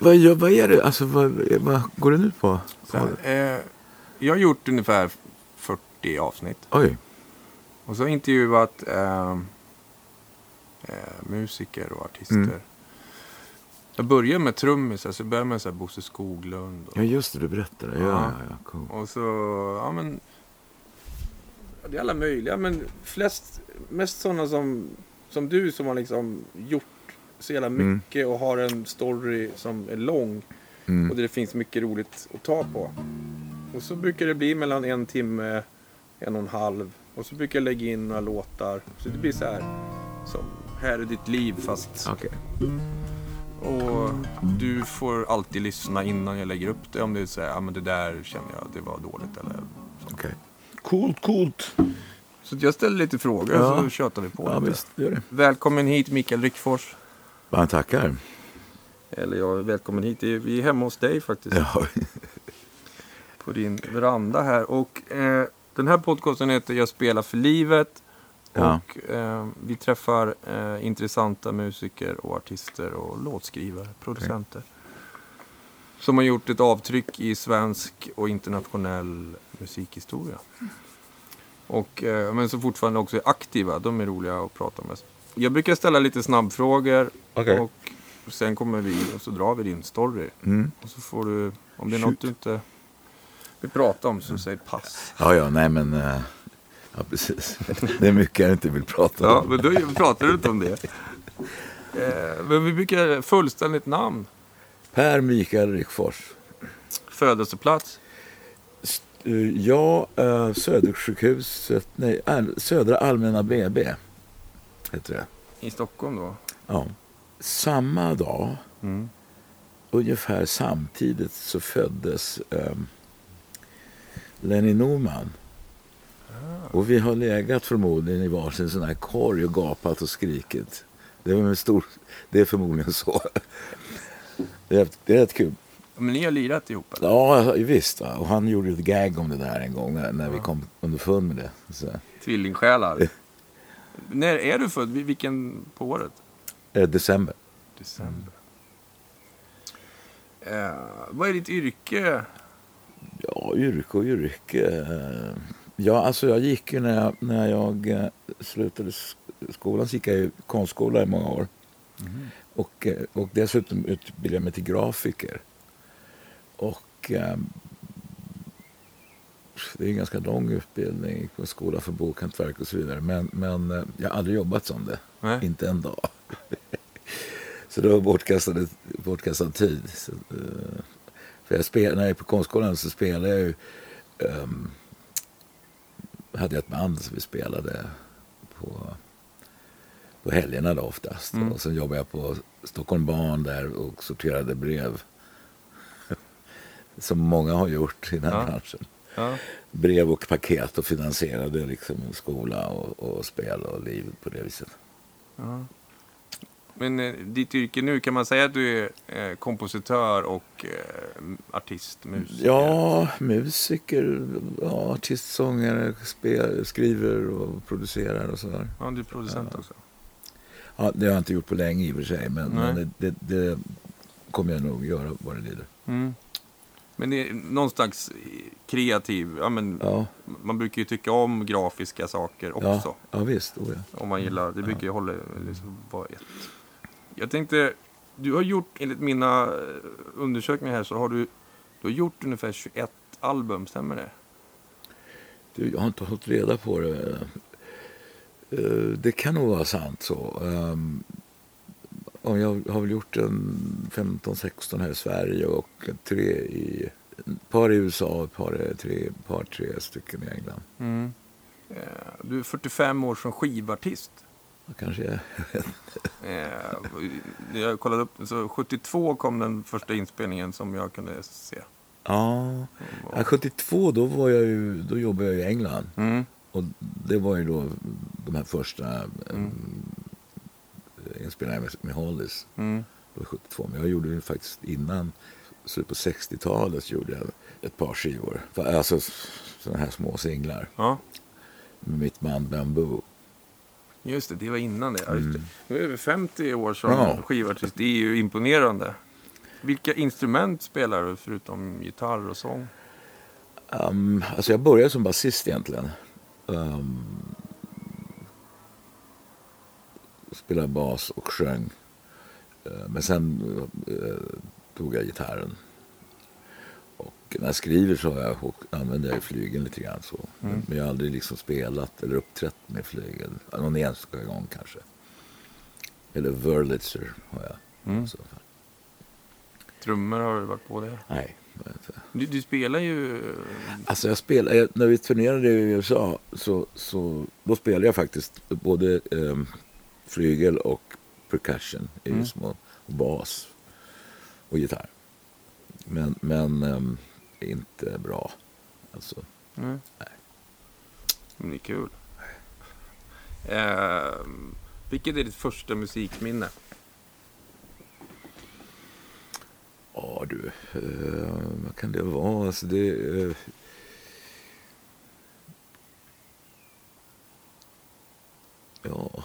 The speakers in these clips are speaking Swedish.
Vad, vad, vad är det? Alltså, vad, vad går den ut på? Här, eh, jag har gjort ungefär 40 avsnitt. Oj. Och så har jag intervjuat eh, eh, musiker och artister. Mm. Jag började med trummisar, så jag började med så här Bosse Skoglund. Och, Ja, just det. Du berättade. Ja, Ja. ja. Cool. och så, ja men. Det är alla möjliga, men flest, mest sådana som, som du som har liksom gjort så jävla Mm. mycket och har en story som är lång. Mm. Och där det finns mycket roligt att ta på. Och så brukar det bli mellan en timme, en och en halv. Och så brukar jag lägga in några låtar. Så det blir så här som Här är ditt liv fast... Okej. Och du får alltid lyssna innan jag lägger upp det. Om det är så här, ja men det där känner jag, det var dåligt eller så. Okej. Coolt, coolt. Så att jag ställer lite frågor Ja. så tjötar vi på Ja, lite. visst. Det gör det. Välkommen hit Mikael Rickfors. Varmt tackar. Eller ja, välkommen hit. Vi är hemma hos dig faktiskt. Ja. på din veranda här. Och eh, den här podcasten heter Jag spelar för livet. Ja. Och eh, vi träffar eh, intressanta musiker och artister och låtskrivare, producenter. Som har gjort ett avtryck i svensk och internationell musikhistoria. Och, eh, men som fortfarande också är aktiva. De är roliga att prata med. Jag brukar ställa lite snabbfrågor. Okej. Och sen kommer vi och så drar vi din story. Mm. Och så får du, om det är Shoot. något du inte vill prata om så säg pass. ja, ja, nej men... eh, ja, precis. Det är mycket jag inte vill prata Ja, om. men då pratar du inte om det. Eh, men vi brukar fullständigt namn, Per Mikael Rickfors. födelseplats, Eh, Ja, uh, Södersjukhuset, nej, Södra Allmänna BB heter det. i Stockholm då. Ja. Samma dag, Mm. ungefär samtidigt, så föddes um, Lenny Norman. Och vi har legat förmodligen i varsin sån här korg och gapat och skrikit. Det, var en stor, det är förmodligen så. Det är, det är rätt kul. Men ni har lirat ihop eller? Ja, visst. Va? Och han gjorde ett gag om det där en gång när, när vi kom underfund med det. Så, Tvillingsjälar. När är du född? Vilken på året? Eh, december. December. Eh, vad är ditt yrke? Ja, yrke och yrke. eh, Ja, alltså jag gick ju när jag, när jag eh, slutade skolan så gick jag i konstskola i många år. Och, eh, och dessutom utbildade jag mig till grafiker. Och det är en ganska lång utbildning på skola för bokhantverk och så vidare. Men, men eh, jag har aldrig jobbat som det. Nej. Inte en dag. så det var bortkastad, bortkastad tid. Så, eh, för jag spel, när jag är på konstskolan så spelade jag ju... ehm, hade jag ett band som vi spelade på, på helgerna då oftast. Mm. Och sen jobbade jag på Stockholm Barn där och sorterade brev. som många har gjort i den här Ja. branschen. Ja. Brev och paket och finansierade liksom skola och, och spel och liv på det viset. Ja. Men eh, ditt yrke nu, kan man säga att du är eh, kompositör och eh, artist, musiker? Ja, musiker, ja, artistsångare, spel, skriver och producerar och sådär. Ja, du är producent också. Ja, det har jag inte gjort på länge i och för sig, men, men det, det, det kommer jag nog göra vad det lider. Mm. Men det är någon slags kreativ, ja, men Ja, man brukar ju tycka om grafiska saker också. ja, ja visst. Oh, ja. Om man gillar, det brukar ju hålla, liksom vara ett. Jag tänkte, du har gjort, enligt mina eh, undersökningar här, så har du, du har gjort ungefär 21 album, stämmer det? Du, jag har inte hållit reda på det. Eh, Det kan nog vara sant så. Och Jag har väl gjort en 15-16 här i Sverige och tre i, ett par i USA och ett par, tre, ett par tre stycken i England. Mm. Eh, Du är 45 år som skivartist. Kanske jag vet. Eh, Jag kollade upp, så 72 kom den första inspelningen som jag kunde se. Ja, ja, 72 då, var jag ju, då jobbade jag i England. Mm. Och det var ju då de här första Mm. Inspelningarna med, med Hollies. Mm. Det var 72. Men jag gjorde ju faktiskt innan, så på 60-talet så gjorde jag ett par skivor. Alltså sådana här små singlar Ja, med mitt band Bamboo. just det. Det var innan det. Just det. Är över 50 år som Ja. skivartist. Det är ju imponerande. Vilka instrument spelar du förutom gitarr och sång? Um, alltså jag började som basist egentligen. Um, spelade bas och sjöng. Uh, men sen uh, tog jag gitarren. Och när jag skriver så har jag, använder jag flygeln lite grann så. Men, men jag har aldrig liksom spelat eller uppträtt med flygel. Någon enstaka gång kanske. Eller Wurlitzer har jag. Mm. så. Trummor har du varit på det? Nej. Du, du spelar ju... Alltså jag spelade, jag- när vi turnerade i USA så, så då spelade jag faktiskt både eh, flygel och percussion, i Mm. små, och bas och gitarr. Men, men ehm, inte bra. Alltså, Mm. Nej. Men det är kul. Eh, vilket är ditt första musikminne? ja du, eh, vad kan det vara? Alltså det, eh, ja.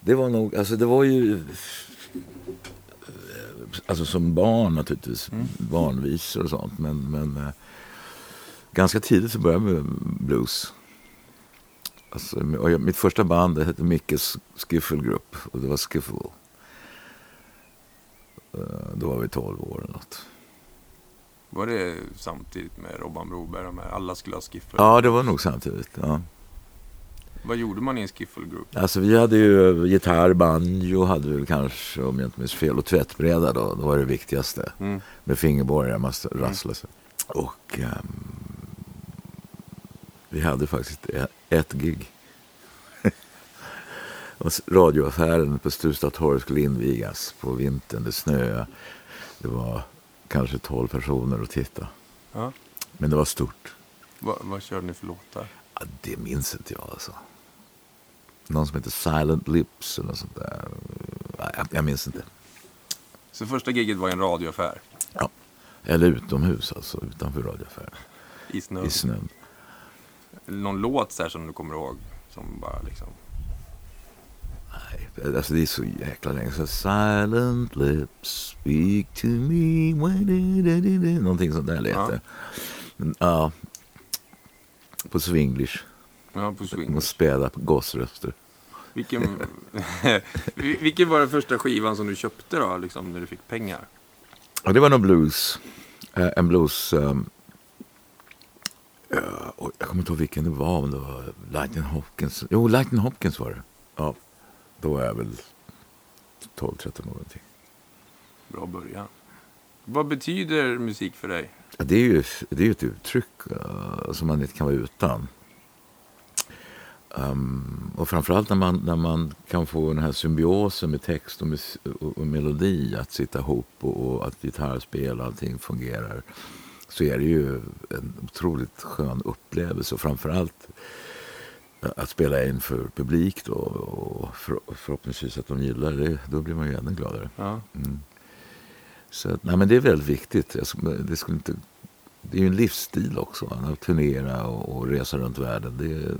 Det var nog, alltså det var ju Alltså som barn naturligtvis, Mm. barnvisor och sånt. Men, men eh, ganska tidigt så började jag med blues. Alltså, jag, mitt första band det hette Mickes Skiffle Group och det var Skiffle. Eh, Då var vi 12 år eller något. Var det samtidigt med Robban Broberg? Alla skulle ha skiffel. Ja, det var nog samtidigt. Ja. Vad gjorde man i en skiffelgrupp? Alltså vi hade ju gitarr, banjo hade vi väl kanske om jag inte minns fel och tvättbräda då. Det var det viktigaste. Mm. med fingerborgar, man rasslar sig. Och ehm, vi hade faktiskt e- ett gig. Radioaffären på Stureplatstorg skulle invigas på vintern. Det snöade. Det var kanske 12 personer att titta. Ja. Men det var stort. Vad, vad körde ni för låtar? Ja, det minns inte jag alltså. Någon som heter Silent Lips eller något sånt där. Jag, jag minns inte. Så första giget var i en radioaffär Eller utomhus alltså, utanför radioaffären. i snön. I snön. Någon låt så här som du kommer ihåg? Som bara liksom... Nej, alltså det är så jäkla länge så Silent lips speak to me when Någonting sånt där lät Ja. det. Ja. På swinglish. Ja, på swing. Och spela på gossröster. Vilken, vilken var den första skivan som du köpte då, liksom, när du fick pengar? Och det var nog blues. Eh, en blues... Um, jag kommer inte ihåg vilken det var. Om det var Lightning Hopkins. Jo, Lightning Hopkins var det. Ja, då var jag väl 12-13 år någonting. Bra början. Vad betyder musik för dig? Ja, det är ju det är ju ett uttryck eh, som man inte kan vara utan. Um, och framförallt när man, när man kan få den här symbiosen med text och, mus- och, och melodi att sitta ihop och, och att gitarrspel och allting fungerar så är det ju en otroligt skön upplevelse och framförallt eh, att spela inför publik då och för, förhoppningsvis att de gillar det, då blir man ju ännu gladare. Ja. Mm. Så nej, men det är väldigt viktigt. Jag Det, skulle inte, det är ju en livsstil också, att turnera och, och resa runt världen. Det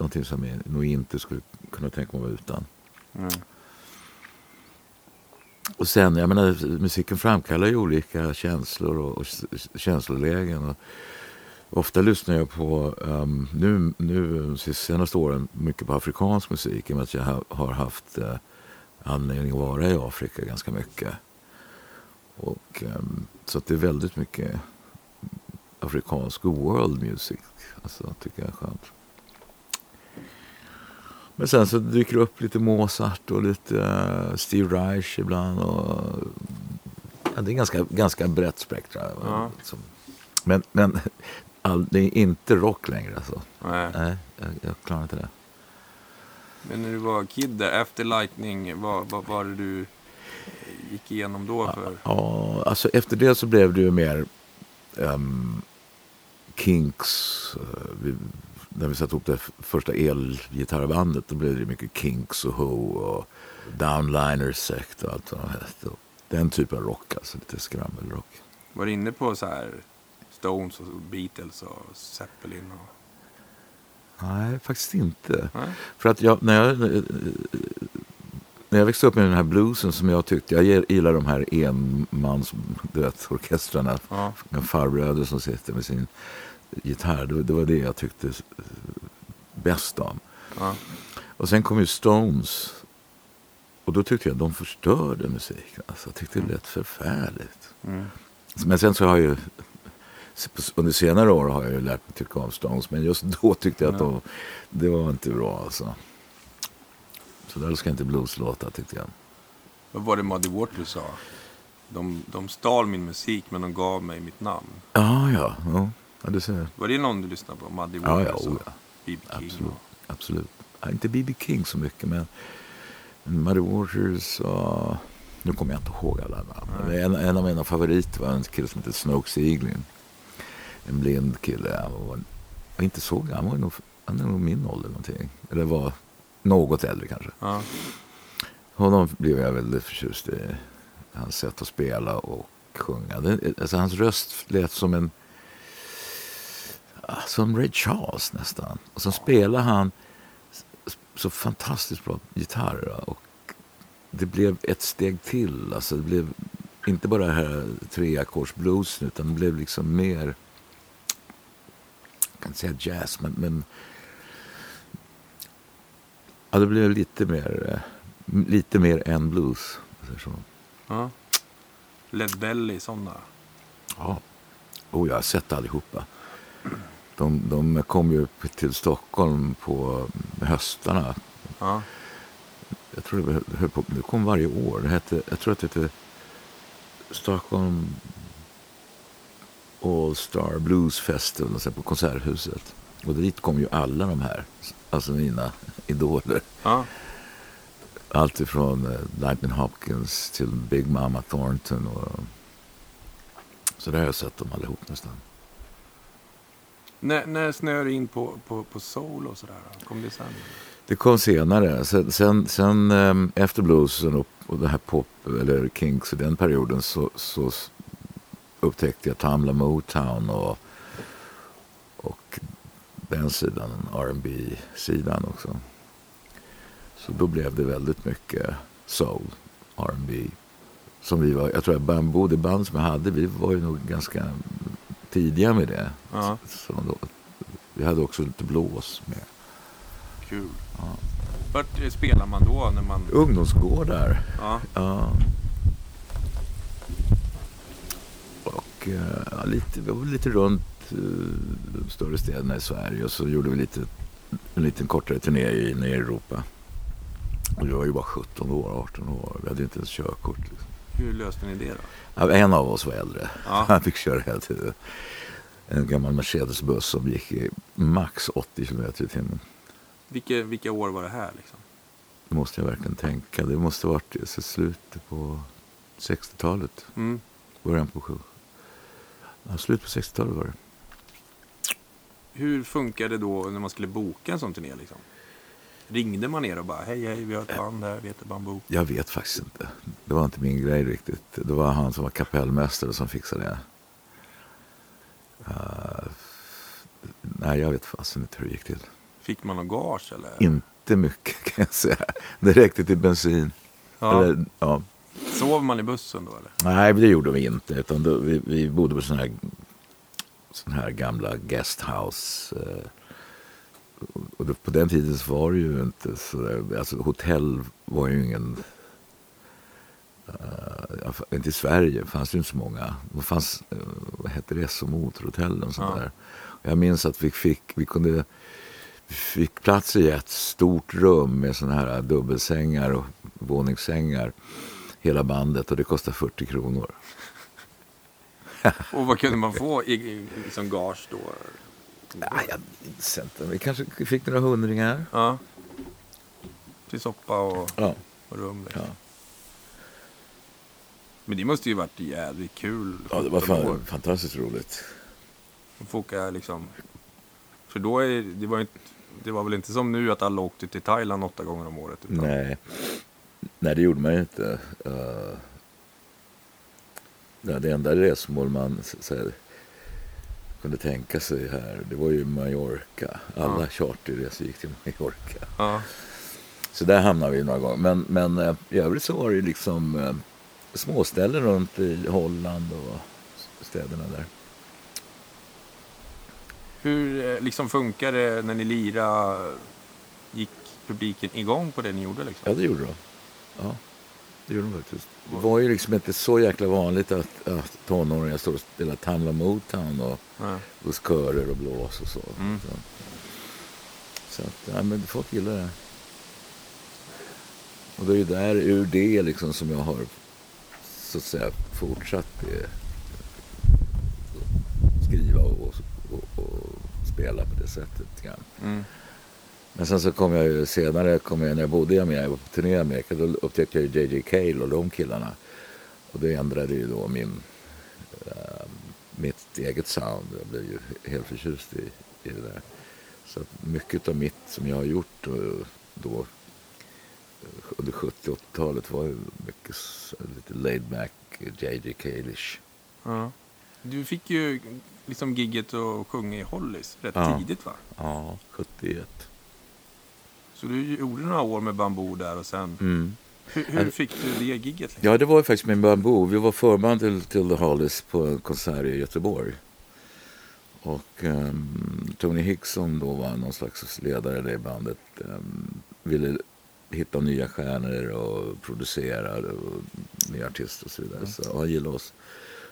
någonting som jag nog inte skulle kunna tänka mig vara utan. Mm. Och sen, jag menar, musiken framkallar ju olika känslor och, och känslolägen. Och ofta lyssnar jag på, um, nu, nu de senaste åren, mycket på afrikansk musik i och med att jag ha, har haft uh, anledning att vara i Afrika ganska mycket. Och, ehm, så att det är väldigt mycket afrikansk world music. Alltså, tycker jag är skönt. Men sen så dyker det upp lite Mozart och lite eh, Steve Reich ibland. Och, ja, det är ganska, ganska brett spektra. va, Ja. Men men all, det är inte rock längre alltså. Nej. Nej, jag, jag klarar inte det. Men när du var kid där, efter Lightning, vad, vad var det du gick igenom då? För... Ja, alltså efter det så blev det ju mer um, Kinks. Uh, när vi satte ihop det första elgitarrbandet då blev det mycket Kinks och Ho och Downliner Sect och allt vad de hette. Den typen av rock, alltså lite skrammelrock. Var du inne på så här Stones och Beatles och Zeppelin? Och... Nej, faktiskt inte. Nej. För att jag, när jag, när jag växte upp med den här bluesen som jag tyckte, jag gillar de här enmans du vet, orkestrarna, Ja. farbröder som sitter med sin gitarr. Det, det var det jag tyckte bäst om. Ja. Och sen kom ju Stones. Och då tyckte jag att de förstörde musiken. Alltså, jag tyckte det lät förfärligt. Mm. Men sen så har jag ju under senare år har jag ju lärt mig tycka om Stones. Men just då tyckte jag att de, det var inte bra alltså. Så där ska inte blues låta tyckte jag. Vad var det Muddy Waters sa? De, de stal min musik men de gav mig mitt namn. Ja, ja. ja. Ja du ser. Var det någon du lyssnade på? Muddy Ja, Waters ja, och oh, ja. B.B. King? Absolut. och- Absolut. Ja, inte B.B. King så mycket men Muddy Waters och... Nu kommer jag inte ihåg alla namn. En, en av mina favoriter var en kille som heter Snoke Sieglin. En blind kille. Han var, var inte så gammal. Han var nog, han är nog min ålder någonting. Eller var något äldre kanske. Ja. Honom blev jag väldigt förtjust i. Hans sätt att spela och sjunga. Alltså hans röst lät som en... Som Ray Charles nästan. Och så spelade han så fantastiskt bra gitarr. Och det blev ett steg till. Alltså det blev inte bara det här treackordsbluesen utan det blev liksom mer... Jag kan inte säga jazz, men... men ja, det blev lite mer... eh, Lite mer än blues. Så. Ja. Led Belly, sådana. Ja. Oh, jag har sett allihopa. De, de kom ju till Stockholm på höstarna. Ja. Jag tror det, höll på, det kom varje år. Det hette, jag tror att det hette Stockholm All Star Blues Festival på Konserthuset. Och dit kom ju alla de här, alltså mina idoler. Ja. Allt ifrån eh, Lightning Hopkins till Big Mama Thornton. Och, så där har jag sett dem allihop nästan. När, när snöade du in på, på, på soul och sådär? Kom det sen? Det kom senare. Sen, sen, sen ehm, efter bluesen och, och det här pop, eller Kinks och den perioden så, så upptäckte jag Tamla Motown och, och den sidan, rb sidan också. Så då blev det väldigt mycket soul, R&B Som vi var, jag tror att Bamboo, det band som jag hade, vi var ju nog ganska tidiga med det. Ja, Så då, vi hade också lite blås med. kul. Ja. Vart eh, spelar man då? När man... Ungdomsgårdar. Ja, Ja. Och eh, ja, lite, vi var lite runt eh, de större städerna i Sverige och så gjorde vi lite, en liten kortare turné i, i Europa. Och jag var ju bara 17 år, 18 år. Vi hade inte ens körkort. Liksom. Hur löste ni det då? En av oss var äldre. Ja. Han fick köra hela tiden. En gammal Mercedes-buss som gick i max 80 km i timmen. Vilka, vilka år var det här liksom? Det måste jag verkligen tänka. Det måste ha varit i slutet på 60-talet. Mm. Början på 7. Ja, slut på 60-talet var det. Hur funkar det då när man skulle boka en sån turné liksom? Ringde man er och bara hej hej vi har ett band här, vi heter Bamboo. Jag vet faktiskt inte. Det var inte min grej riktigt. Det var han som var kapellmästare som fixade det. Uh, nej, jag vet fasen inte hur det gick till. Fick man någon gage eller? Inte mycket kan jag säga. Det räckte till bensin. Ja. Eller, ja. Sov man i bussen då eller? Nej, det gjorde vi inte. Utan då, vi, vi bodde på sådana här, sån här gamla guesthouse. Eh, och då, på den tiden så var det ju inte så där, alltså hotell var ju ingen, uh, inte i Sverige fanns det ju inte så många. Det fanns, uh, vad hette det, som motorhotell och sånt Ja. där. Jag minns att vi fick, vi kunde, vi fick plats i ett stort rum med sådana här dubbelsängar och våningssängar. Hela bandet och det kostade 40 kronor. Och vad kunde man få i, i, som gage då? Nej, jag minns inte. Vi kanske fick några hundringar. Ja. Till soppa och, Ja. och rum. Liksom. ja. Men det måste ju varit jävligt kul. Ja, det var 17 år. fan, fantastiskt roligt. Och få åka liksom... För då är det var inte... Det var väl inte som nu att alla åkte till Thailand åtta gånger om året? Utan, Nej. Nej, det gjorde man ju inte. Uh, det enda resmål man så här, kunde tänka sig här, det var ju Mallorca. Alla Ja. charterresor gick till Mallorca. Ja. Så där hamnade vi några gånger. Men, men eh, i övrigt så var det liksom uh, småställen runt i Holland och städerna där. Hur eh, liksom funkar det när ni lirade? Gick publiken igång på det ni gjorde liksom? Ja, det gjorde de. Ja, det gjorde de faktiskt. Det var ju liksom inte så jäkla vanligt att, att tonåringar står och spelar Tamla Motown och Nej. hos körer och blås och så. Mm. Så, så att, ja, men folk gillar det. Och det är ju där ur det liksom som jag har så att säga fortsatt eh, skriva och, och, och spela på det sättet. Grann. Mm. Men sen så kom jag ju senare, kom jag, när jag bodde i Amerika, jag var på turné i Amerika, då upptäckte jag ju JJ Cale och de killarna. Och det ändrade ju då min, eh, mitt eget sound. Jag blev ju helt förtjust i, i det där. Så att mycket av mitt som jag har gjort eh, då eh, under 70 80-talet var ju mycket lite laid back, JJ Cale-ish. Ja. Du fick ju liksom gigget att sjunga i Hollies rätt Ja. tidigt va? Ja, 71. Så du gjorde några år med bambu där och sen... Mm. Hur, hur fick du det gigget? Liksom? Ja, det var faktiskt med Bamboo. Vi var förband till, till The Hollies på en konsert i Göteborg. Och ehm, Tony Hicks som då var någon slags ledare i det bandet ehm, ville hitta nya stjärnor och producera och nya artister och så vidare. Så han gillade oss.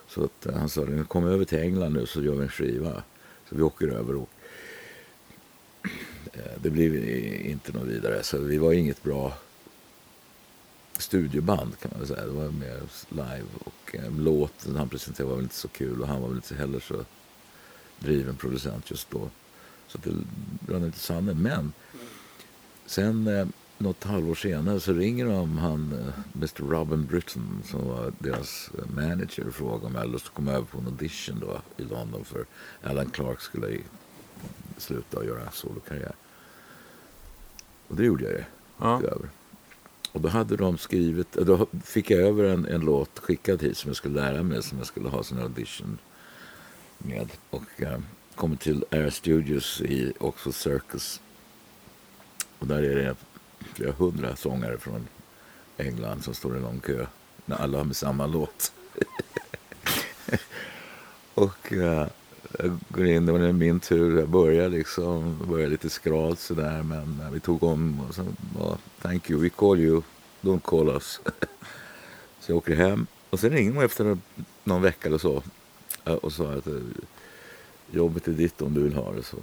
Så att, eh, han sa, "Ni kom över till England nu så gör vi en skiva. Så vi åker över och Eh, det blev inte något vidare. Så vi var inget bra studioband kan man väl säga. Det var mer live och eh, låten han presenterade var väl inte så kul och han var väl inte heller så driven producent just då. Så det rann inte sanden. Men sen eh, något halvår senare så ringer de han eh, Mr Robin Britton som var deras eh, manager och frågade om jag hade lust att komma över på en audition då i London för Alan Clark skulle sluta och göra solokarriär. Och det gjorde jag ju Ja. över. Och då hade de skrivit, då fick jag över en, en låt skickad hit som jag skulle lära mig, som jag skulle ha sin audition med. Och eh, kom till Air Studios i Oxford Circus. Och där är det flera hundra sångare från England som står i lång kö. När alla har med samma låt. och eh, jag går in, det var min tur. Jag börjar liksom, börjar lite skralt sådär. Men vi tog om och sen bara, thank you, we call you, don't call us. så jag åker hem. Och sen ringer de efter någon vecka eller så. Och sa att eh, jobbet är ditt om du vill ha det så.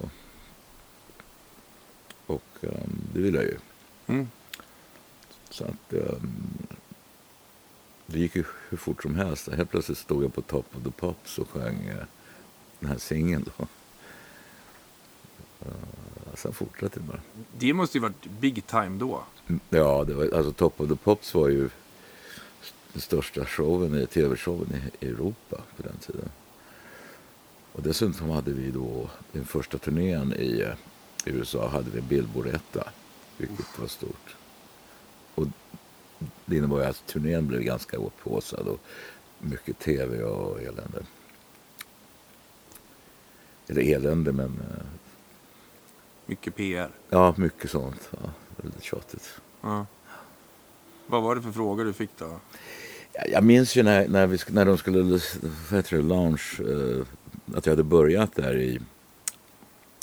Och eh, det vill jag ju. Mm. Så att ehm, det gick ju hur fort som helst. Helt plötsligt stod jag på Top of the Pops och sjöng eh, den här singeln då. Uh, sen fortsatte det bara. Det måste ju varit big time då. Mm, Ja, det var, alltså Top of the Pops var ju den största showen, i- tv-showen i Europa på den tiden. Och dessutom hade vi då den första turnén i eh, USA hade vi en Billboard-etta, vilket var stort. Och det innebar ju att turnén blev ganska upphaussad och mycket tv och elände. Eller elände, men eh, Mycket PR. ja, mycket sånt. Ja, väldigt tjatigt. Ja. Vad var det för frågor du fick då? Jag- Jag minns ju när, när, vi, när de skulle vad heter det, launch, eh, att jag hade börjat där i,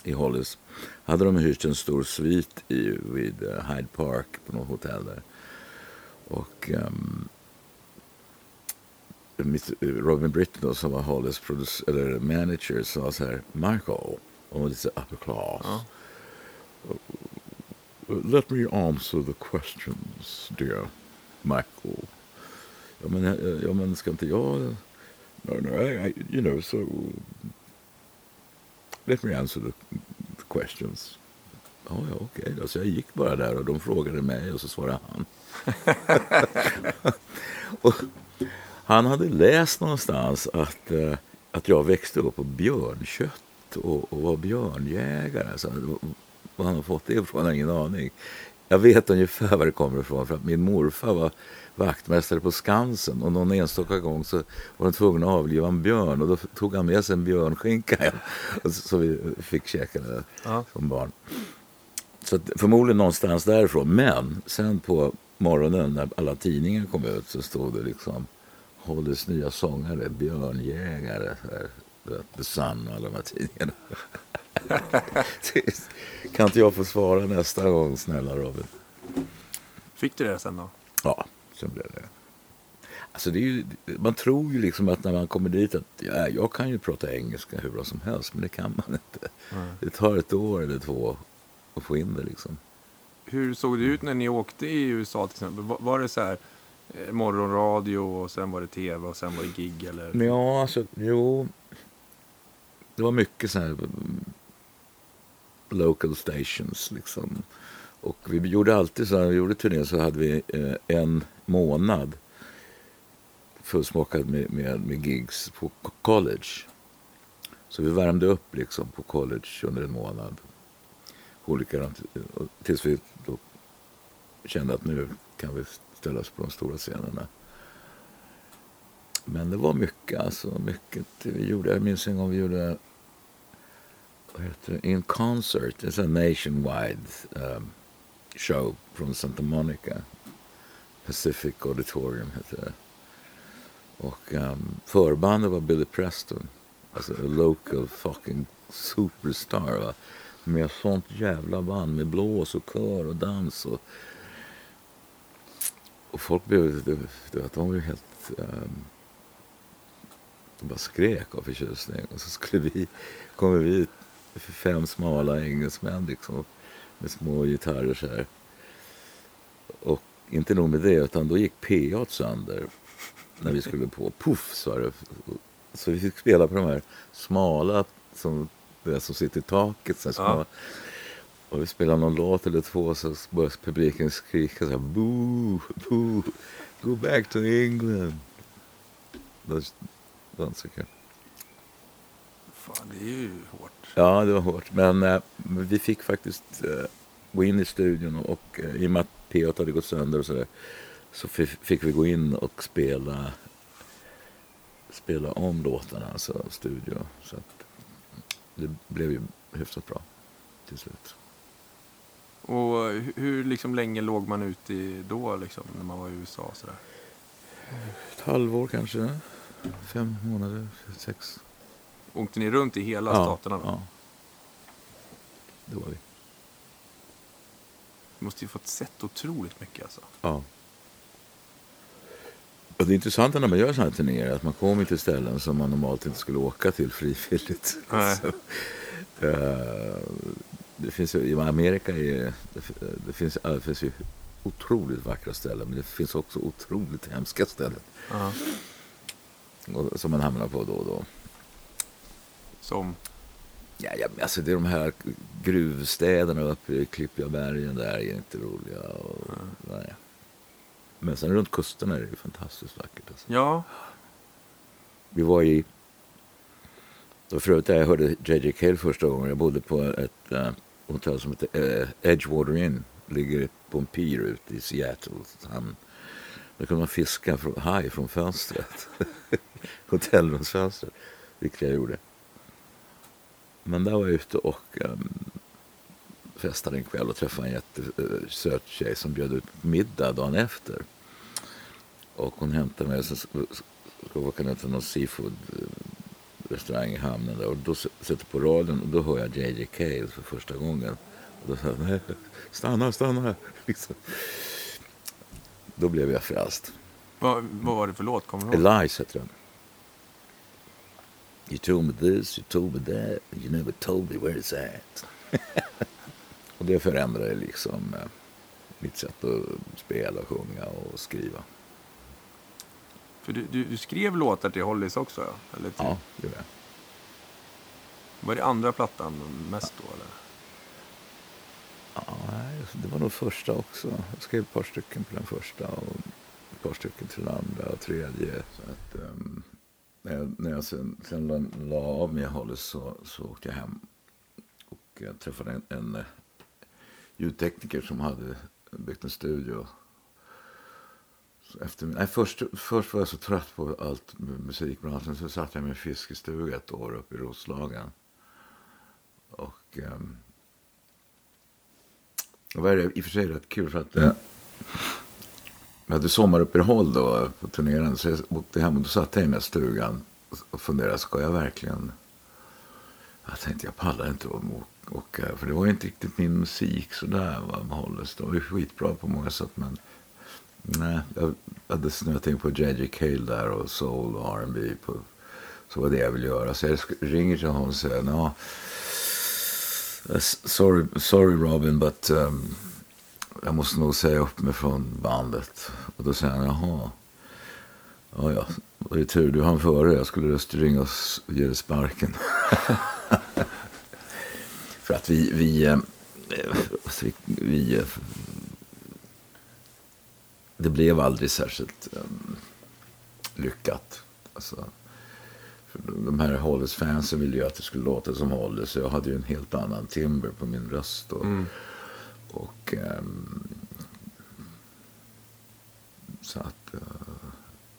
i Hollis. Hade de hyrt en stor svit i, vid eh, Hyde Park på något hotell där. Och um, Robin Britton som var produc- eller manager sa så här, Michael, och lite upper class. Ja. Let me answer the questions, dear Michael. Ja, men, eh, ja, men ska inte jag... No, no, I, you know, so... Let me answer the, the questions. Ja, ja, okej då. Så jag gick bara där och de frågade mig och så svarade han. och Han hade läst någonstans att, eh, att jag växte upp på björnkött och, och var björnjägare. Alltså, var han har fått det ifrån har ingen aning. Jag vet ungefär var det kommer ifrån. För att min morfar var vaktmästare på Skansen och någon enstaka gång så var de tvungna att avliva en björn och då tog han med sig en björnskinka hem. Så vi fick käka Ja. som barn. Så förmodligen någonstans därifrån. Men sen på morgonen när alla tidningar kom ut så stod det liksom Hollys nya sångare, björnjägare, The Sun och alla de här tidningarna. kan inte jag få svara nästa gång, snälla Robin? Fick du det sen då? Ja, sen blev det. Alltså det ju, man tror ju liksom att när man kommer dit att ja, jag kan ju prata engelska hur bra som helst, men det kan man inte. Det tar ett år eller två att få in det liksom. Hur såg det ut när ni åkte i USA till exempel? Var, det så här Eh, morgonradio och sen var det tv och sen var det gig eller? Men ja, alltså, jo. Det var mycket så här mm, local stations liksom. Och vi gjorde alltid så här, när vi gjorde turnén så hade vi eh, en månad fullsmockad med, med, med gigs på college. Så vi värmde upp liksom på college under en månad. Olika, eh, tills vi då kände att nu kan vi ställas på de stora scenerna. Men det var mycket, alltså mycket vi gjorde. Jag minns en gång vi gjorde vad heter det? In Concert, det är en nationwide um, show från Santa Monica. Pacific Auditorium heter det. Och um, förbandet var Billy Preston. Alltså a local fucking superstar. Va? Med sånt jävla band med blås och kör och dans. Och, och folk blev, du vet, de var ju helt... Um, de bara skrek av förtjusning. Och så skulle vi, kommer vi fem smala engelsmän liksom, med små gitarrer så här. Och inte nog med det, utan då gick PA sönder när vi skulle på. Puff sa det. Så vi fick spela på de här smala som, det som sitter i taket. Så här små. Ja. Och vi spelade någon låt eller två så började publiken skrika så här boo, boo, go back to England. Kul. Fan, det är ju hårt. Ja, det var hårt. Men eh, vi fick faktiskt eh, gå in i studion och eh, i och med att P8 hade gått sönder och sådär så fi- fick vi gå in och spela spela om låtarna, alltså studio. Så att det blev ju hyfsat bra till slut. Och hur, liksom länge låg man ute i då liksom, när man var i USA? och Sådär? Ett halvår kanske, fem månader, sex. Åkte ni runt i hela staterna? Då? Ja. Det var vi. Du måste ju fått sett otroligt mycket alltså. Ja. Och det intressanta när man gör sådana här turnéer är att man kommer till ställen som man normalt inte skulle åka till frivilligt. Nej. Så, eh, det finns ju, I Amerika är, det, det, finns, ja, det finns ju otroligt vackra ställen men det finns också otroligt hemska ställen Ja. och, som man hamnar på då och då. Som, Ja, ja, alltså det är de här gruvstäderna uppe i Klippiga bergen där är inte roliga. Och, nej. Men sen runt kusterna är det fantastiskt vackert. Alltså. ja, Vi var i... Det var för övrigt där jag hörde JJ Cale första gången. Jag bodde på ett äh, hotell som heter äh, Edgewater Inn. Ligger på en pier ute i Seattle. Han, där kunde man fiska från, haj från fönstret. Hotellrumsfönstret. Vilket jag gjorde. Men där var jag ute och um, festade en kväll och träffade en jättesöt tjej som bjöd ut middag dagen efter. Och hon hämtade mig och så ska vi ner till någon seafood eh, restaurang i hamnen där och då sätter på radion och då hör jag JJ Cale för första gången. Och då sa jag, nej, stanna, stanna. Liksom. Då blev jag frälst. vad, vad var det för låt? Kommer du? Elias heter den. You told me this, you told me that, you never told me where it's at. och det förändrade liksom eh, mitt sätt att spela, sjunga och skriva. För du, du, du skrev låtar till Hollies också? Eller till, Ja, det gjorde jag. Var det andra plattan mest då? Eller? Ja, nej, det var nog första också. Jag skrev ett par stycken på den första. Och ett par stycken till den andra och tredje. Så att, um, när jag, när jag sen, sen la, la av med Hollis så, så åkte jag hem och jag träffade en, en uh, ljudtekniker som hade byggt en studio. Så efter, nej, först, först var jag så trött på allt musikbranschen så satt jag med en fiskestuga ett år uppe i Roslagen. Och um, det var i och för sig rätt kul för att eh, uh, jag hade sommaruppehåll då på turneringen. Så jag åkte hem och då satt jag i den här stugan och funderade, ska jag verkligen... Jag tänkte, jag pallar inte att åka. Eh, för det var inte riktigt min musik sådär, va, med Hollis. Det var ju skitbra på många sätt, men... Nej, jag hade snöat in på J.J. Cale där och soul och R&B på Så var det jag ville göra. Så jag ringer till honom och säger, no, sorry, sorry Robin, but um, jag måste nog säga upp mig från bandet. Och då säger han, jaha. Ja, ja, det är tur, du hann före. Jag skulle just ringa och ge dig sparken. För att vi, vi, eh, vi, vi, eh, det blev aldrig särskilt um, lyckat. Alltså, de här Hollis-fansen ville ju att det skulle låta som Hollis. Så jag hade ju en helt annan timber på min röst. Och, mm. Och... Um, så att... Uh,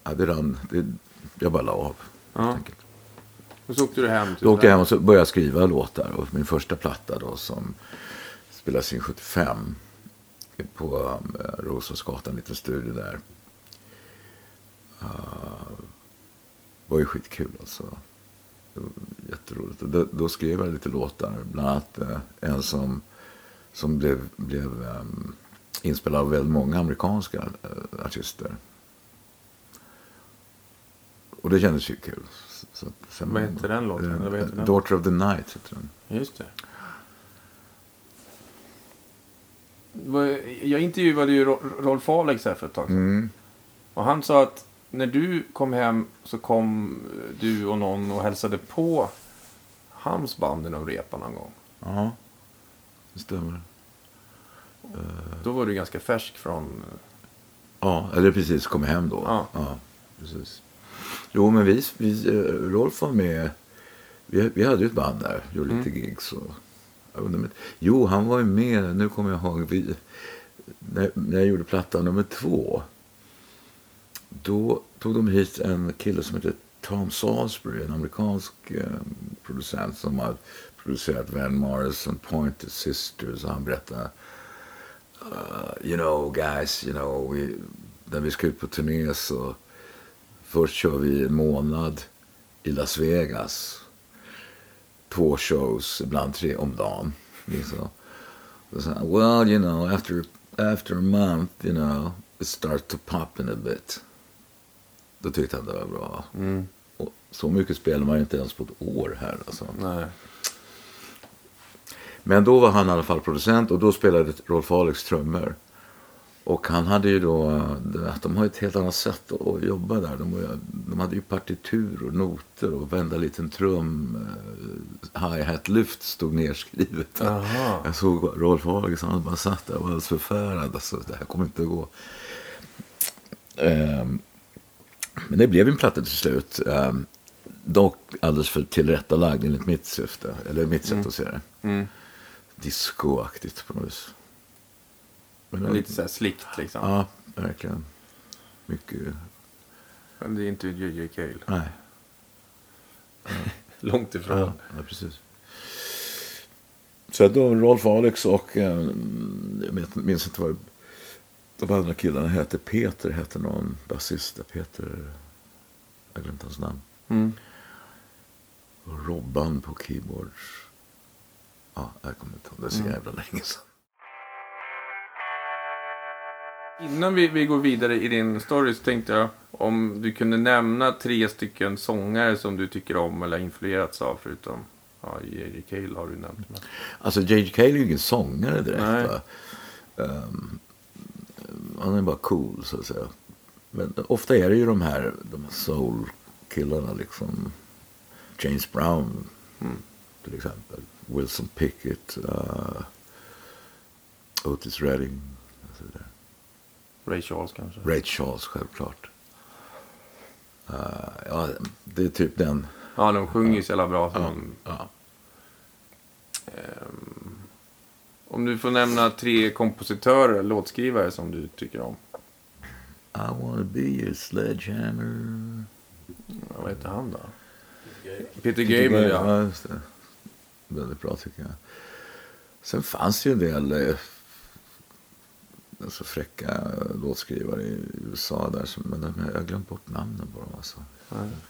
ja, det rann. Det, jag bara la av. Ja. Och så åkte du hem? Då åkte jag hem och så började skriva låtar. Och min första platta då som spelades in 75 på um, Roslagsgatan, en liten studio där. Uh, var ju skitkul alltså. Det var jätteroligt. Och då, då skrev jag lite låtar. Bland annat uh, en som som blev, blev um, inspelad av väldigt många amerikanska uh, artister. Och det kändes ju kul. Så, sen, Vad heter den låten? Den? Daughter of the Night heter den. Just det. Jag intervjuade ju Rolf Alex här för ett tag sedan. Mm. Och han sa att när du kom hem så kom du och någon och hälsade på hans band i någon repa någon gång. Ja. Det stämmer. Då var du ganska färsk från... Ja, eller precis kom hem då. Ja. ja precis. Jo, men vi, vi, eh, Rolf var med. Vi, vi hade ju ett band där, gjorde lite mm. gigs. Och, jo, han var ju med, nu kommer jag ihåg, vi, när, när jag gjorde platta nummer två. Då tog de hit en kille som heter Tom Salisbury, en amerikansk eh, producent som har producerat Van Morrison, Pointer Sisters. Och han berättade, uh, you know guys, you know, we, när vi ska ut på turné så först kör vi en månad i Las Vegas. Två shows, ibland tre om dagen. Liksom. well, you know, after, after a month, you know, it starts to pop in a bit. Då tyckte han det var bra. Mm. Och så mycket spelar man ju inte ens på ett år här. Alltså. Nej. Men då var han i alla fall producent och då spelade Rolf Alex trummor. Och han hade ju då, de har ett helt annat sätt att jobba där. De, de hade ju partitur och noter och vända liten trum. Uh, Hi-hat-lyft stod nerskrivet. Aha. Jag såg Rolf Alex, han bara satt där och var alldeles förfärad. Alltså, det här kommer inte att gå. Um, men det blev en platta till slut. Um, dock alldeles för tillrättalagd enligt mitt syfte. Eller mitt sätt mm. att se det. Mm discoaktigt på något vis. Men Lite så här slickt liksom. Ja, verkligen. Mycket. Men det är inte J.J. Cale. Nej. Långt ifrån. Ja, ja, precis. Så då Rolf Alex och eh, jag minns inte vad de andra killarna hette. Peter hette någon basist. Peter, jag har glömt hans namn. Mm. Och Robban på keyboards. Ja, jag kommer inte ihåg. Det är så mm. jävla länge sedan. Innan vi, vi går vidare i din story så tänkte jag om du kunde nämna tre stycken sångare som du tycker om eller influerats av förutom ja, J.J. Cale har du nämnt. Men... Alltså J.J. Cale är ju ingen sångare direkt. Um, han är bara cool så att säga. Men ofta är det ju de här, de här soul-killarna liksom. James Brown mm. till exempel. Wilson Pickett, uh, Otis Redding. Ray Charles kanske? Ray Charles, självklart. Uh, ja, det är typ den. Ja, de sjunger ju så jävla bra. Ja, Som, ja. ehm, om du får nämna tre kompositörer, låtskrivare som du tycker om. I wanna be your sledgehammer. Ja, vad heter han då? Peter Gabriel, ja. ja. Just det. Väldigt bra tycker jag. Sen fanns ju en del eh, alltså fräcka låtskrivare i USA där. Som, men de- jag har glömt bort namnen på dem. Alltså.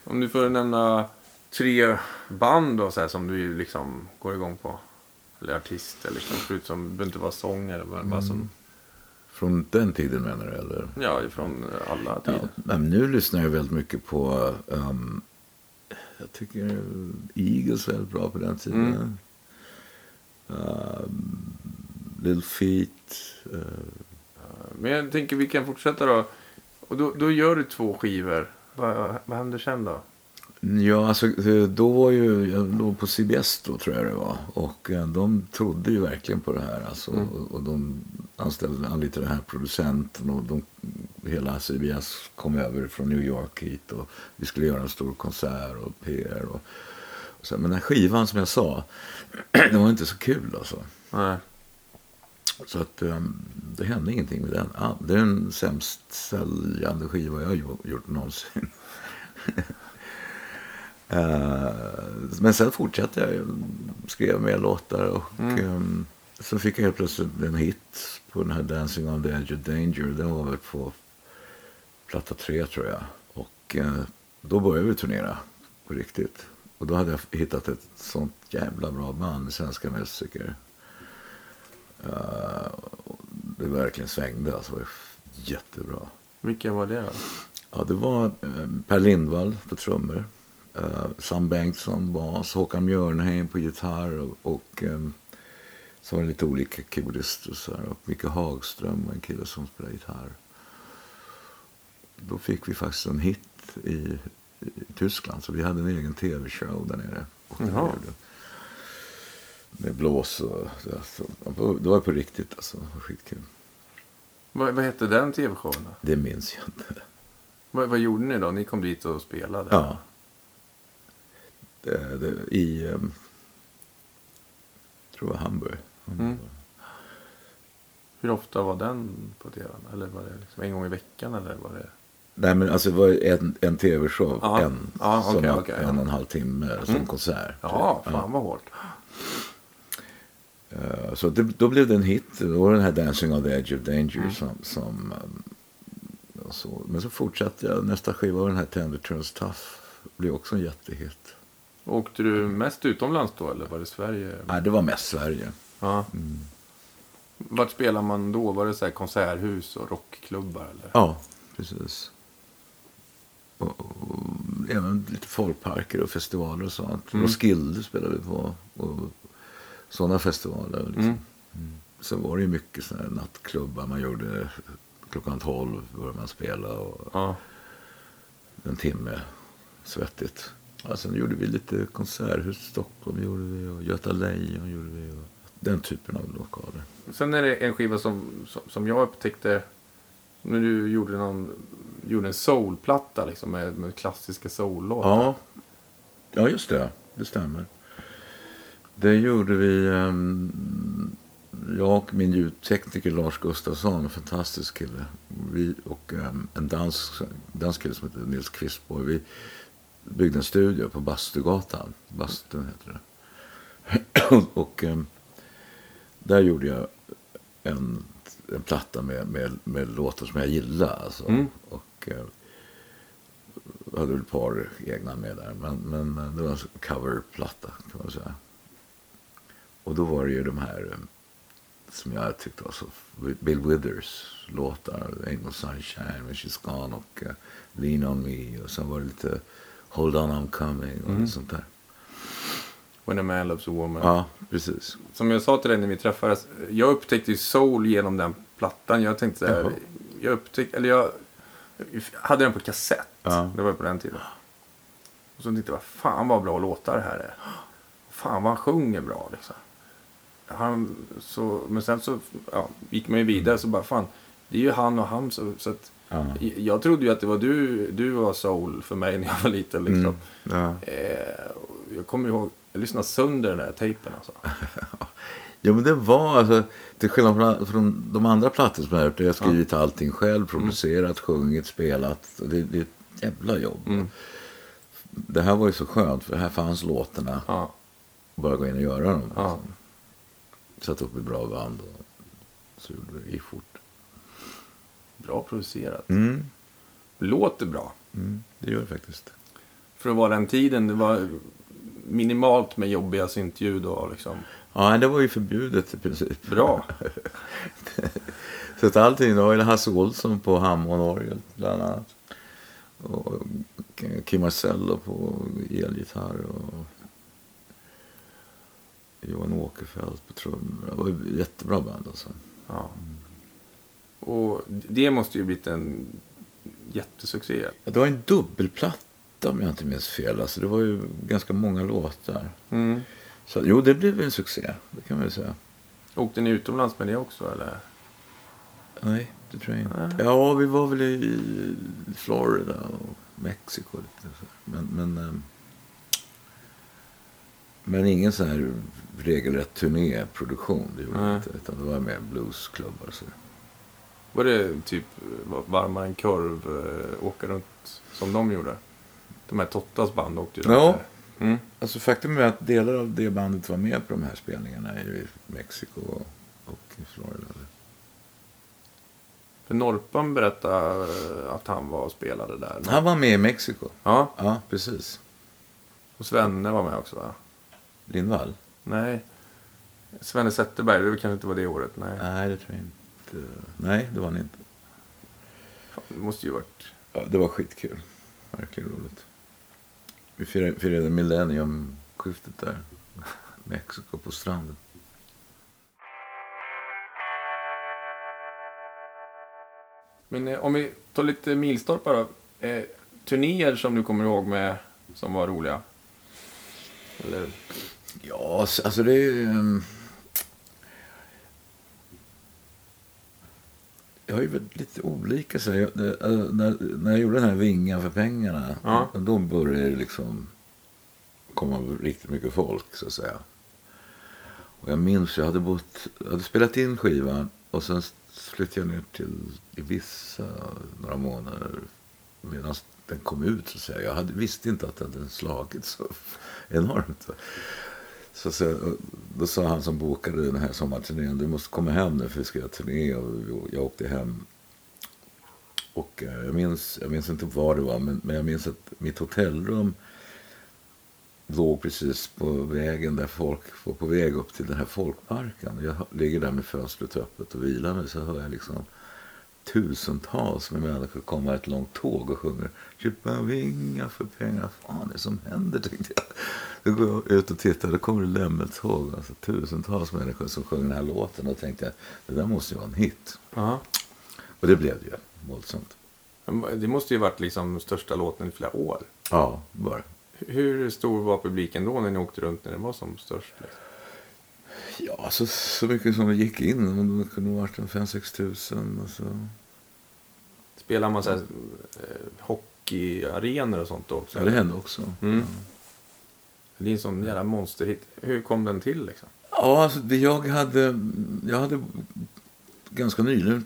Om du får nämna tre band då, så här, som du liksom går igång på. Eller artist, eller liksom, förutom, det behöver inte vara sång eller bara, bara som, Från den tiden menar du? Eller? ja, ifrån alla tider. Ja, men nu lyssnar jag väldigt mycket på... ehm, jag tycker Eagles var bra på den tiden. Mm. Ehm, Little Feet. eh, Men jag tänker vi kan fortsätta då. Och då, då gör du två skivor. Vad, vad händer sen då? Ja, alltså eh, då var ju, jag låg på CBS då tror jag det var. Och eh, de trodde ju verkligen på det här. Alltså, Mm. och, och de anställde, anlitade den här producenten. Och de, hela CBS kom över från New York hit. Och vi skulle göra en stor konsert och PR. Och, och så, men den här skivan som jag sa, den var inte så kul alltså. Nej. Så att um, det hände ingenting med den. Ah, det är den sämst säljande skiva jag har gjo- gjort någonsin. Eh, men sen fortsatte jag. Skrev mer låtar och Mm. ehm, så fick jag helt plötsligt en hit på den här Dancing on the edge of danger. Den var väl på platta tre tror jag. Och eh, då började vi turnera på riktigt. Och då hade jag hittat ett sånt jävla bra band, svenska musiker. Eh, det verkligen svängde alltså. Det var jättebra. Vilka var det då? Ja, det var eh, Per Lindvall på trummor. Eh, Sam Bengtsson bas. Håkan Björnheim på gitarr. Och, och så var det lite olika keyboardister och så här. Och Micke Hagström var en kille som spelade gitarr. Då fick vi faktiskt en hit i, i Tyskland. Så vi hade en egen tv-show där nere. Och Med blås och... Det, så, det var på riktigt alltså. Skitkul. Vad, vad hette den tv-showen? Det minns jag inte. Vad, vad gjorde ni då? Ni kom dit och spelade? Ja. Det, det, I, um, jag tror det var Hamburg. Mm. Hur ofta var den på tv? Eller var det liksom en gång i veckan? Eller var det... Nej men alltså det var en, en tv-show. En, Ja, som okej, en, och en halv timme som Mm. konsert. Ja, fan vad hårt. Eh, Så det, då blev det en hit. Då var den här Dancing on the edge of danger. Mm. Som, som, um, och så. Men så fortsatte jag. Nästa skiva var den här Tender Turns Tough. blev också en jättehit. Åkte du mest utomlands då? Eller var det Sverige? Nej, det var mest Sverige. Ja. Mm. Vart spelar man då? Var det så här konserthus och rockklubbar? Eller? Ja, precis. Och, och, även lite folkparker och festivaler och sånt. Mm. Roskilde spelade vi på. Och sådana festivaler. Liksom. Mm. Sen var det ju mycket sådana nattklubbar. Man gjorde klockan 12 började man spela. Och Ja. en timme. Svettigt. Ja, sen gjorde vi lite konserthus i Stockholm. Gjorde vi, och Göta Lejon gjorde vi. Och den typen av lokaler. Sen är det en skiva som, som, som jag upptäckte när du gjorde, någon, gjorde en soulplatta liksom, med, med klassiska soul-låtar. Ja. ja, just det. Det stämmer. Det gjorde vi. ehm, jag och min ljudtekniker Lars Gustafsson, en fantastisk kille. Vi och ehm, en dansk, dansk kille som heter Nils Kvistborg. Vi byggde en studio på Bastugatan. Bastun heter det. och ehm, där gjorde jag en, en platta med, med, med låtar som jag gillade. Alltså. Mm. Och, jag hade ett par egna med där. Men, men eh, det var en coverplatta kan man säga. Och då var det ju de här eh, som jag tyckte var så... Bill Withers låtar. Ain't no sunshine when she's gone och uh, Lean on me. Och sen var det lite Hold on I'm coming och Mm. sånt där. When a man loves a woman. Ja, precis. Som jag sa till dig när vi träffades. Jag upptäckte ju soul genom den plattan. Jag tänkte så här. Jag upptäckte, eller jag hade den på kassett. Ja. Det var på den tiden. Och så tänkte jag, fan vad bra låtar det här är. Fan vad han sjunger bra liksom. Han, så, men sen så ja, gick man ju vidare så bara, fan. Det är ju han och Hamza. Så att, Ja. Jag trodde ju att det var du, du var soul för mig när jag var liten. Liksom. Mm. Ja. Eh, jag kommer ihåg, jag lyssnade sönder den där tejpen alltså. Jo, men det var alltså, till skillnad från, från de andra plattor som jag har gjort, jag har skrivit allting själv, producerat, sjungit, spelat. Det, det är ett jävla jobb. Mm. Det här var ju så skönt, för här fanns låtarna. Ja, Bara gå in och göra dem. ja. Liksom. Satt upp ett bra band och så gjorde det fort. Bra producerat. Mm. Låter bra. Mm. Det gör det faktiskt. För att vara den tiden, det var minimalt med jobbiga syntljud och liksom. Ja, det var ju förbjudet i princip. Bra. Så att allting, det var ju Hasse Olsson på Hammondorgel bland annat. Och Kim Marcello på elgitarr och Johan Åkerfeldt på trummor. Det var ett jättebra band alltså. Ja. Och det måste ju blivit en jättesuccé. Ja, Det var en dubbelplatta om jag inte minns fel. Alltså, det var ju ganska många låtar. Mm. Så jo, det blev en succé. Det kan man ju säga. Åkte ni utomlands med det också eller? Nej, det tror jag inte. Nej. Ja, vi var väl i Florida och Mexiko. Lite. Men, men, ehm, men ingen sån här regelrätt turnéproduktion. Det gjorde Nej. inte. Utan det var mer bluesklubbar och så. Var det typ varmare en korv, eh, åka runt som de gjorde? De här Tottas band åkte ju runt Ja. Mm. Alltså faktum är att delar av det bandet var med på de här spelningarna i Mexiko och, och i Florida. För Norpan berättade eh, att han var och spelade där. Han var med i Mexiko. Ja, Ja, precis. och Svenne var med också va? Lindvall? Nej. Svenne Zetterberg, det kanske inte var det året. Nej. Nej, det tror jag inte. Nej, det var han inte. Fan, Det måste ju varit... Ja, det var skitkul. Verkligen roligt. Vi firade, firade millenniumskiftet där. Mexiko på stranden. Men eh, om vi tar lite milstolpar då. Eh, turnéer som du kommer ihåg med som var roliga? Eller? Ja, alltså det är ju... ehm, Jag har ju varit lite olika. Så jag, äh, när, när jag gjorde den här Vinga för pengarna, Ja. då började det liksom komma riktigt mycket folk, så att säga. Och jag minns, jag hade, bott, jag hade spelat in skivan och sen flyttade jag ner till Ibiza några månader medan den kom ut. Så att säga. Jag hade, visste inte att den hade slagit så enormt. Så, så, då sa han som bokade den här sommarturnén, du måste komma hem nu för vi ska göra turné. Och jag åkte hem. Och eh, jag minns, jag minns inte var det var, men, men jag minns att mitt hotellrum låg precis på vägen där folk var på väg upp till den här folkparken. Jag ligger där med fönstret öppet och vilar mig så hör jag liksom tusentals med människor komma ett långt tåg och sjunger Köpa vingar för pengar. Fan är det som händer? tänkte jag. Då går jag ut och tittar, då kommer det lämmeltåg. Alltså tusentals människor som sjunger den här låten. Och tänkte jag, det där måste ju vara en hit. Ja. Och det blev det ju, våldsamt. Det måste ju varit liksom största låten i flera år. Ja, bara. Hur stor var publiken då när ni åkte runt när den var som störst? Liksom? Ja, så, så mycket som det gick in. Men Det kunde ha varit en 5-6 tusen. Och så. Spelar man så här, eh, hockeyarenor och sånt då också? Ja, det hände också. Mm. Det är en sån jävla monsterhit. Hur kom den till liksom? Ja, alltså, det jag hade... Jag hade ganska nyligen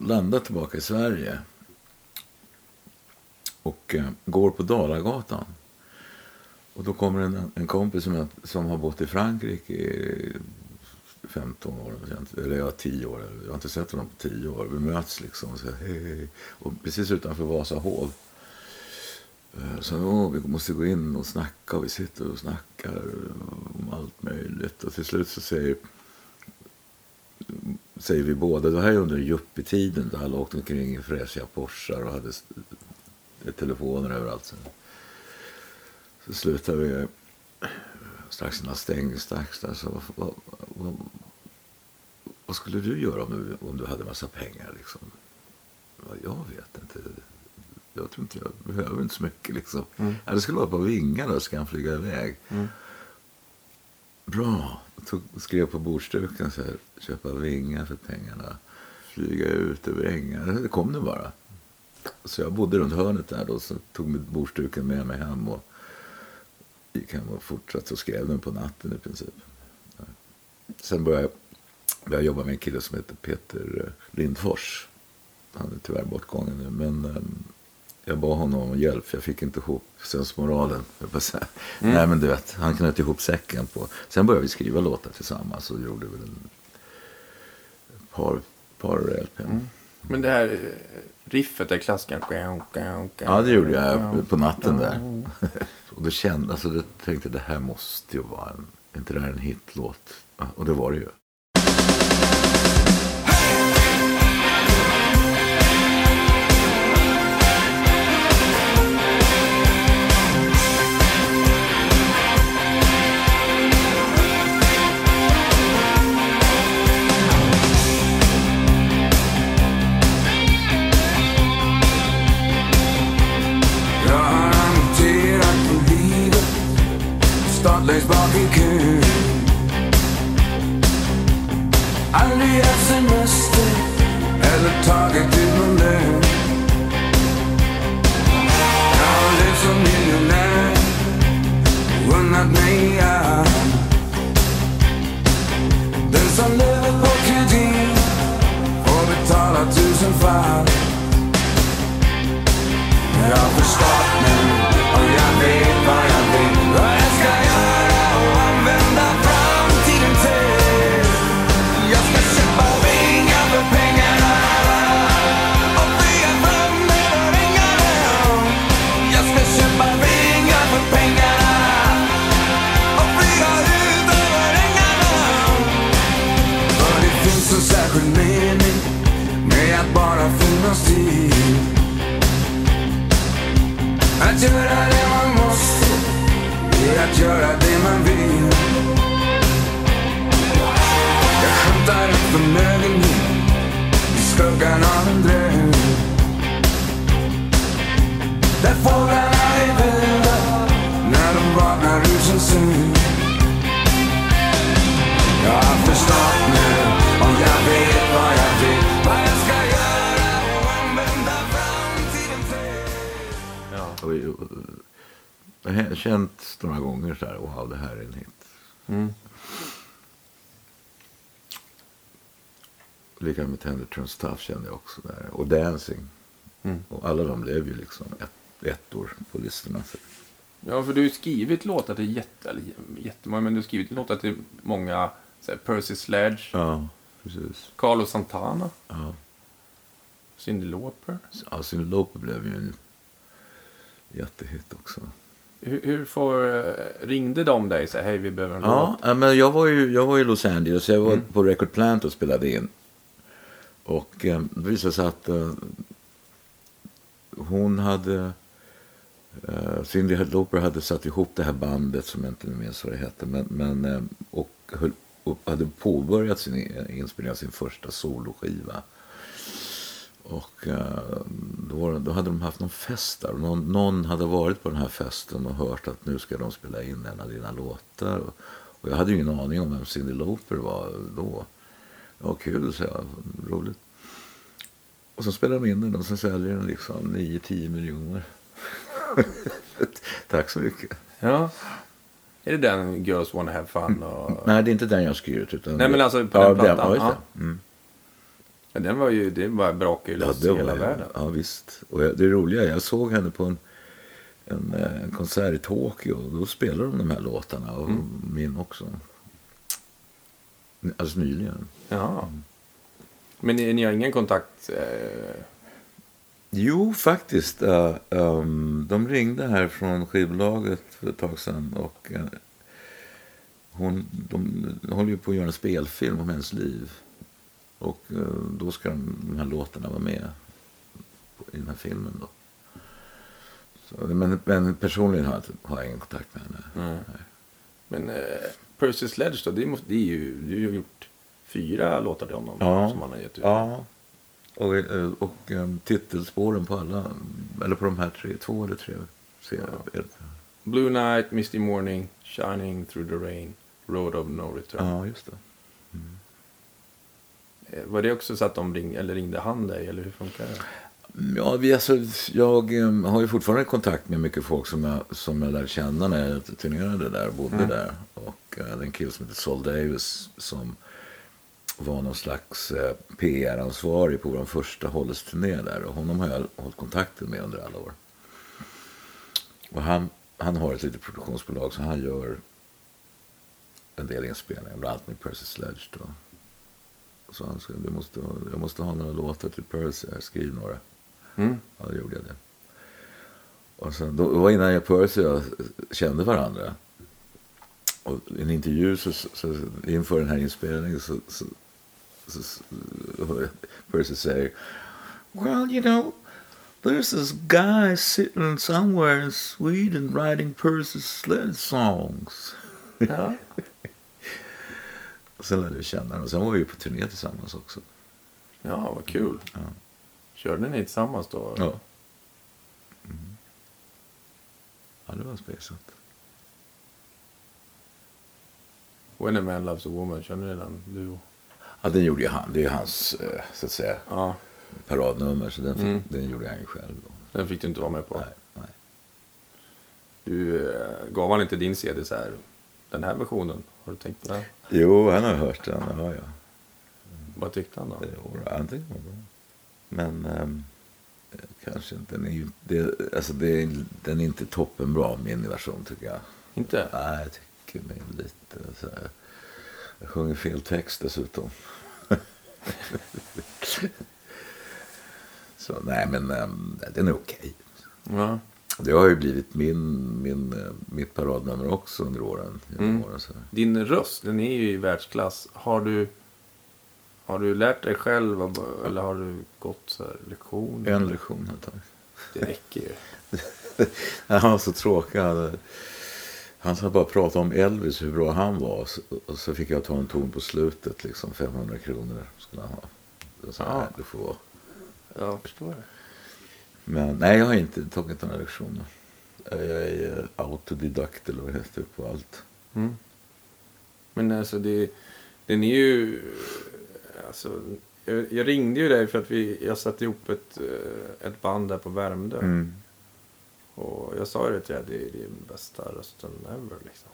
landat tillbaka i Sverige. Och eh, går på Dalagatan. Och då kommer en, en kompis som, jag, som har bott i Frankrike i 15 år. Eller ja, 10 år. Jag har inte sett honom på 10 år. Vi möts liksom. Och, så, hej, hej. och precis utanför Vasahov. Eh, så åh, vi måste gå in och snacka och vi sitter och snackar om allt möjligt. Och till slut så säger, säger vi båda, det här är under yuppietiden då alla åkte omkring i fräscha Porschar och hade telefoner överallt. Så, så slutar vi strax innan stängningsdags där. Så, vad, vad, vad, skulle du göra om du, om du hade massa pengar? Liksom? Ja, jag vet inte. Jag tror inte jag behöver inte så mycket. Liksom. Mm. Ja, det skulle vara på vingar då, ska han flyga iväg. Mm. Bra. Tog, skrev på bordsduken så här, köpa vingar för pengarna. flyga ut över ängar. Det kom det bara. Så jag bodde runt hörnet där då, så tog med bordstuken med mig hem och gick hem och fortsatte och skrev den på natten i princip. Sen började jag, började jobba med en kille som heter Peter eh, Lindfors. Han är tyvärr bortgången nu, men um, jag bad honom om hjälp jag fick inte ihop sensmoralen. Mm. Nej men du vet, han knöt ihop säcken på. Sen började vi skriva låtar tillsammans och gjorde väl en par, par LP. Mm. Men det här eh, riffet, det klassikern. Ja, det gjorde jag på natten där och då kände, alltså, då tänkte jag det här måste ju vara en, inte det här en hitlåt? Och det var det ju. Kände jag också där. Och Dancing. Mm. Och alla de blev ju liksom ett, ettor på listorna. Ja, för du har ju skrivit låtar till jätte, eller jättemånga, men du har skrivit låtar till många. Så här, Percy Sledge. Ja, precis. Carlos Santana. Ja. Cyndi Lauper. Ja, Cyndi Lauper blev ju en jättehit också. Hur, hur får, eh, ringde de dig och sa hej vi behöver en ja, låt? men jag var ju jag var i Los Angeles, jag var mm. på Record Plant och spelade in. Och eh, det visade sig att eh, hon hade, eh, Cyndi Lauper hade satt ihop det här bandet som jag inte minns vad det hette. Men, men, eh, och, höll, och hade påbörjat sin eh, inspelning av sin första soloskiva. Och eh, då, då hade de haft någon fest där. Någon, någon, hade varit på den här festen och hört att nu ska de spela in en av dina låtar. Och, och jag hade ju ingen aning om vem Cyndi Lauper var då. Ja, kul, så jag. Roligt. Och så spelar de in den och så säljer den liksom 9-10 miljoner. Tack så mycket. Ja. Är det den Girls Wanna Have Fun? Och... Nej, det är inte den jag har skrivit. Utan Nej, men alltså på ja, den plattan. Den, ja, mm. Ja, den var ju, det var brakade ju loss ja, i hela världen. Ja, visst. Och det roliga, jag såg henne på en, en, eh, en konsert i Tokyo. Och då spelade de de här låtarna och mm. min också. Alltså nyligen. Ja. Men ni, ni, har ingen kontakt? Eh... Jo, faktiskt. Uh, um, de ringde här från skivbolaget för ett tag sedan. Och, uh, hon, de, de håller ju på att göra en spelfilm om hennes liv. Och uh, då ska de, de här låtarna vara med i den här filmen. Då. Så, men, men personligen har jag, har jag ingen kontakt med henne. Mm. Men Percy Sledge då, det är, det är ju, är ju gjort fyra låtar till honom ja. som han har gett ut. Ja. Och, eh, och um, titelspåren på alla, eller på de här tre, två eller tre serier. Ja. Blue Night, Misty Morning, Shining Through the Rain, Road of No Return. Ja, just det. Mm. Eh, Var det också så att de ringde, eller ringde han dig, eller hur funkar det? Ja, vi, alltså, jag eh, har ju fortfarande kontakt med mycket folk som jag, som jag lärde känna när jag turnerade där och bodde Mm. där. Och uh, den kille som heter Sol Davis som var någon slags eh, PR-ansvarig på vår första Hollis-turné där. Och honom har jag hållit kontakten med under alla år. Och han, han har ett litet produktionsbolag så han gör en del inspelningar, bland annat med Percy Sledge. Då. Så han sa, måste, jag måste ha några låtar till Percy, skriv några. Mm. Ja, då gjorde jag det. Och sen, då, det var innan jag Percy och jag kände varandra. Och i en intervju så, så, inför den här inspelningen så, så, så, så Percy säger Well, you know, there's this guy sitting somewhere in Sweden writing Percy's sled songs. Ja. Sen lärde vi känna honom. Sen var vi ju på turné tillsammans också. ja, vad kul. Ja. Körde ni tillsammans då? Ja. Mm. Ja, det var spesat. When a man loves a woman, känner ni den duo? Ja, den gjorde ju han. Det är hans, eh, så att säga, Ja, paradnummer. Så den, fick, Mm. den gjorde han ju själv. Då. den fick du inte vara med på. Nej, nej. Du eh, gav han inte din CD så här, den här versionen? Har du tänkt på det? Jo, han har hört den. Ja, ja. Vad tyckte han då? Jo, han tyckte den var bra. Men eh, kanske inte. Den är, ju, det, alltså det är, den är inte toppenbra, min version tycker jag. Inte? Nej, jag tycker mig lite så här. Jag sjunger fel text dessutom. så nej, men ehm, den är okej. Ja. Det har ju blivit min, min, eh, mitt paradnummer också under åren. genom Mm. åren så. Din röst, den är ju i världsklass. Har du, har du lärt dig själv eller har du gått så här lektioner? En lektion har jag tagit. Det räcker ju. Han var så tråkig. Han, sa bara prata om Elvis, hur bra han var. Och så fick jag ta en ton på slutet, liksom 500 kronor skulle han ha. Jag sa, Ja. nej, det får vara. Jag förstår det. Men nej, jag har inte tagit några lektioner. Jag är eh, autodidakt eller vad det heter på allt. Mm. Men alltså det, den är ju... Alltså, jag, jag ringde ju dig för att vi, jag satte ihop ett, eh, ett band där på Värmdö. Mm. Och jag sa ju det till dig, det är den bästa rösten ever liksom.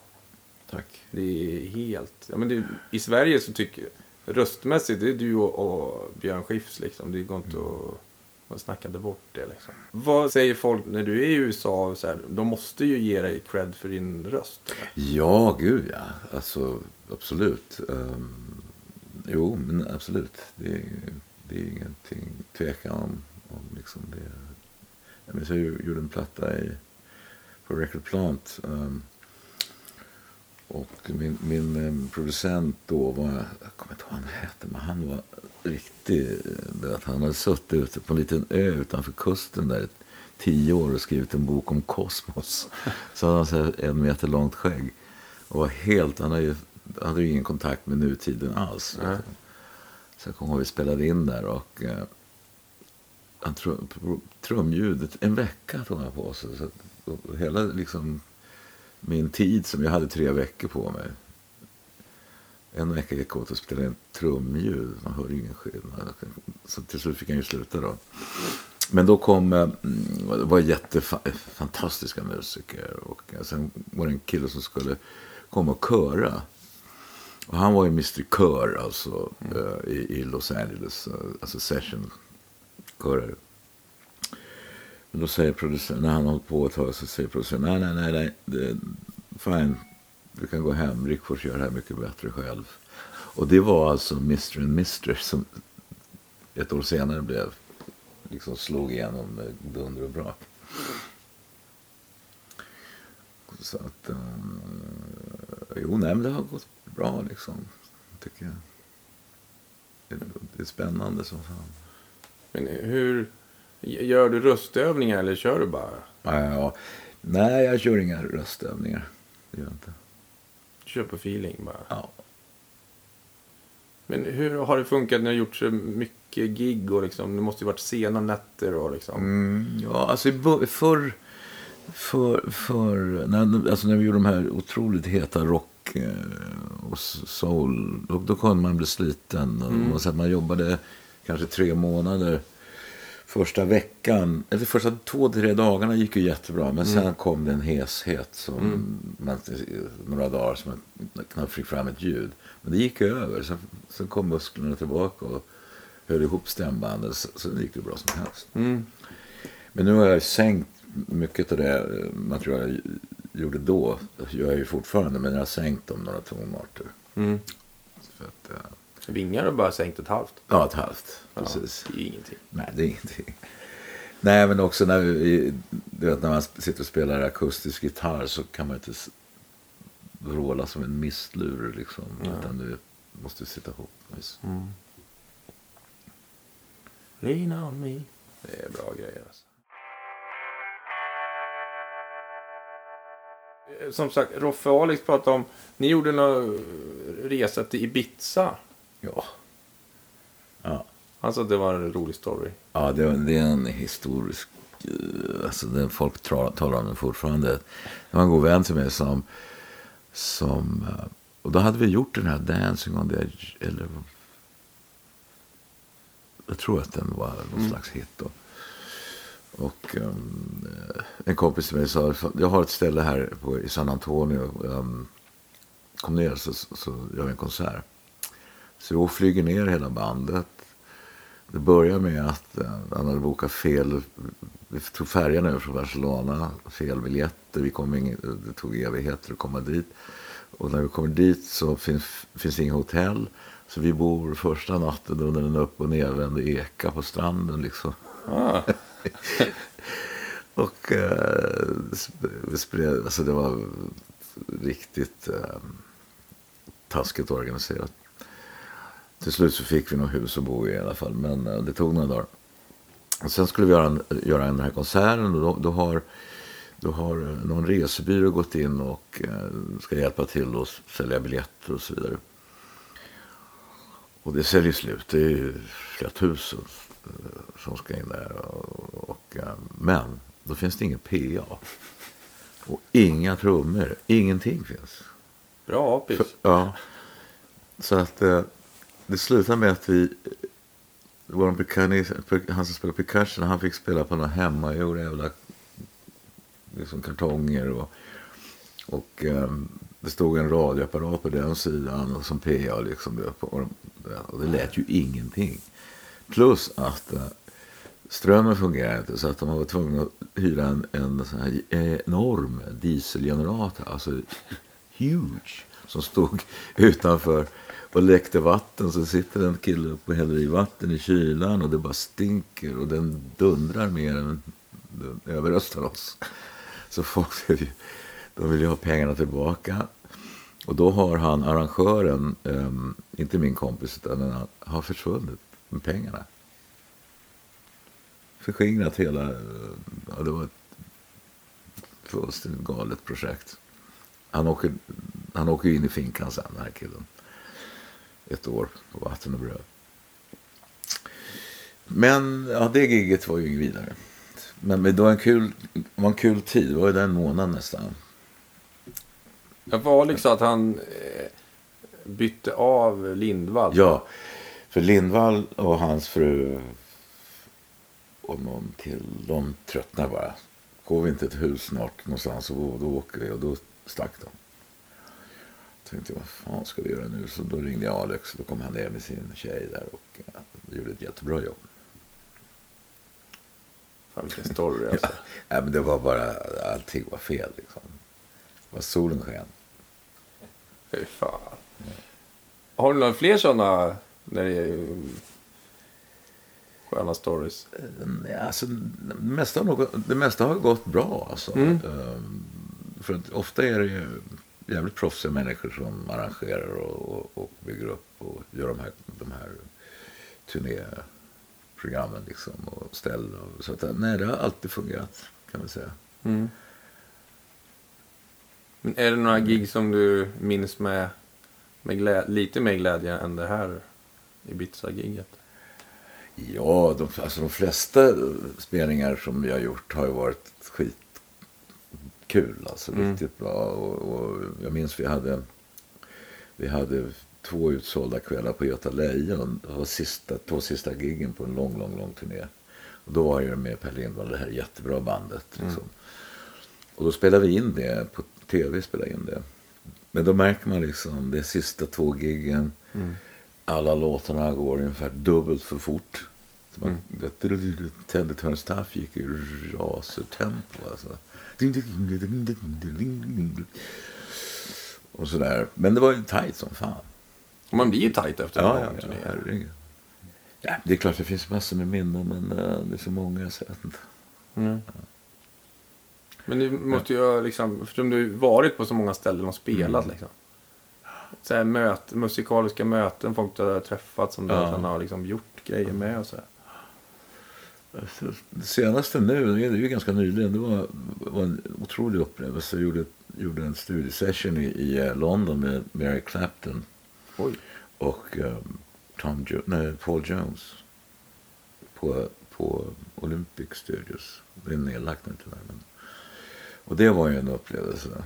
Tack. Det är helt... Ja, men det, I Sverige så tycker jag... Röstmässigt, det är du och, och Björn Skifs liksom. Det går inte att... Man snackade bort det liksom. Vad säger folk när du är i USA? Så här, de måste ju ge dig cred för din röst. eller? Ja, gud ja. Alltså, absolut. Um, jo, men absolut. Det är, det är ingenting tvekan om. om liksom det. Jag minns jag gjorde en platta i, på Record Plant. Um, och min, min um, producent då var, jag kommer inte ihåg vad han hette, men han var riktig. Att han hade suttit ute på en liten ö utanför kusten där i tio år och skrivit en bok om kosmos. Så hade han här en meter långt skägg. Och var helt, han hade ju, hade ju ingen kontakt med nutiden alls. Nej. Så jag kommer ihåg vi spelade in där och eh, han trum, trumljudet, en vecka tog han på sig. Så, hela liksom min tid som jag hade tre veckor på mig. En vecka gick åt att spela in trumljud. Man hörde ingen skillnad. Så till slut fick han ju sluta då. Men då kom, eh, mm, det var jättefantastiska musiker. Och eh, sen var det en kille som skulle komma och köra. Och han var ju Mr Kör alltså eh, i, i Los Angeles. Eh, alltså session körare. Men då säger producenten, när han har hållit på ett tag så säger producenten, nej, nej, nej, nej, det, fine, du kan gå hem, Rick får göra det här mycket bättre själv. Och det var alltså Mr and Mr som ett år senare blev, liksom slog igenom med dunder och brak. Så att, um, jo, nej, men det har gått bra liksom, tycker jag. Det, är spännande som fan. Men hur... Gör du röstövningar eller kör du bara? Ja, nej, jag kör inga röstövningar. Det gör jag inte. Du kör på feeling bara? Ja. Men hur har det funkat när du har gjort så mycket gig och liksom, det måste ju varit sena nätter och liksom. Mm, ja, alltså förr, för, för, när, alltså när vi gjorde de här otroligt heta rock eh, och soul. Då, då kunde man bli sliten. Mm. Och så att man jobbade kanske tre månader. Första veckan, eller första två, tre dagarna gick ju jättebra. Men sen kom det en heshet som man, några dagar som man knappt fick fram ett ljud. Men det gick över. Sen, sen kom musklerna tillbaka och höll ihop stämbandet. Så, så det gick det bra som helst. Mm. Men nu har jag sänkt mycket av det eh, material jag gjorde då. gör jag ju fortfarande, men jag har sänkt dem några tonarter. Mm. För att, eh, Vingar har bara sänkt ett halvt. ja, ett halvt. Ja, Precis. det är ingenting. Nej, det är ingenting. Nej, men också när, vi, du vet, när man sitter och spelar akustisk gitarr så kan man inte vråla som en mistlur. Liksom, Utan du måste sitta ihop. Mm. Lean on me. Det är bra grejer alltså. Som sagt, Roffe och Alex pratade om, ni gjorde någon resa till Ibiza. Ja. Ja. Alltså det var en rolig story. Ja, det, det är en historisk... eh, Alltså det, folk talar om den fortfarande. Det var en god vän till mig som... som eh, och då hade vi gjort den här Dancing on the edge. Eller, jag tror att den var någon slags hit då. Och um, en kompis till mig sa, jag har ett ställe här på, i San Antonio. Um, kom ner så, så gör vi en konsert. Så jag flyger ner hela bandet. Det börjar med att uh, han hade bokat fel. Vi tog färjan över från Barcelona. Fel biljetter. Vi kom in, det tog evigheter att komma dit. Och när vi kommer dit så finns, finns inget hotell. Så vi bor första natten under en upp och nedvänd eka på stranden. Liksom. Ah. Och eh, vi spred, alltså det var riktigt eh, taskigt organiserat. Till slut så fick vi något hus att bo i i alla fall. Men eh, det tog några dagar. Och sen skulle vi göra, en, göra den här konserten. Och då, då, har, då har eh, någon resebyrå gått in och eh, ska hjälpa till att sälja biljetter och så vidare. Och det säljer slut. Det är ju flera tusen som ska in där. Och, och, eh, men då finns det ingen PA. Och inga trummor. Ingenting finns. Bra apis. Ja. Så att eh, det slutade med att vi... Vår han som spelar percussion, han fick spela på några hemmagjorda jävla liksom kartonger. Och, och eh, det stod en radioapparat på den sidan och som PA. Liksom, och, och det lät ju ingenting. Plus att eh, strömmen fungerade inte så att de var tvungna att hyra en, en sån här enorm dieselgenerator. Alltså huge. Som stod utanför och läckte vatten. Så sitter en kille upp och häller i vatten i kylan och det bara stinker och den dundrar mer än den överröstar oss. Så folk vill ju, de vill ju ha pengarna tillbaka. Och då har han, arrangören, um, inte min kompis, utan han, har försvunnit med pengarna. Förskingrat hela, ja, det var ett fullständigt galet projekt. Han åker, han åker in i finkan sen, den här killen. Ett år på vatten och bröd. Men ja, det giget var ju inget vidare. Men det var en kul, det var en kul tid. Det var ju den månaden nästan. För Alex sa att han eh, bytte av Lindvall. Ja, för Lindvall och hans fru och någon till, de tröttnar bara. Går vi inte ett hus snart någonstans och då åker vi och då stack de. Jag tänkte, vad fan ska vi göra nu? Så då ringde jag Alex och då kom han ner med sin tjej där och ja, de gjorde ett jättebra jobb. Fan vilken story alltså. Nej, men det var bara, allting var fel liksom. Det var solen sken. Fy fan. Har du några fler sådana när det är sköna stories? Ja, alltså, det, mesta har nog, det mesta har gått bra. Alltså. Mm. Ehm, för att ofta är det ju jävligt proffsiga människor som arrangerar och, och, och bygger upp och gör de här, de här turnéprogrammen liksom, och ställ. Och, så att, nej, det har alltid fungerat kan man säga. Mm. Men är det några gig som du minns med, med glä- lite mer glädje än det här Ibiza-giget? Ja, de, alltså de flesta spelningar som vi har gjort har ju varit skitkul. Alltså Mm. riktigt bra. Och, och jag minns vi hade Vi hade två utsålda kvällar på Göta Lejon. Det var sista, två sista giggen på en lång, lång, lång turné. Och då var jag med Per Lindvall, det här jättebra bandet. Liksom. Och då spelade vi in det, på tv spelade in det. Men då märker man liksom, det sista två giggen. Alla låtarna går ungefär dubbelt för fort. Man, mm. Teddy Turns Tough gick i rasertempo alltså. Och sådär. Men det var ju tajt som fan. Och man blir ju tajt efter Ja, ja, ja, herregud. ja, det är klart det finns massor med minnen men eh, det är så många så jag inte. Mm. Men du måste ju liksom, eftersom du varit på så många ställen och spelat Mm. liksom. Så här möt, musikaliska möten, folk du har träffat som du Ja. sen har liksom gjort grejer med och så. här. Det senaste nu, det är ju ganska nyligen, det var, var en otrolig upplevelse. Jag gjorde, gjorde en studiesession i, i eh, London med Mary Clapton Oj. och um, Tom jo- nej, Paul Jones på, på Olympic Studios. Det är nedlagt nu tyvärr. Men, och det var ju en upplevelse.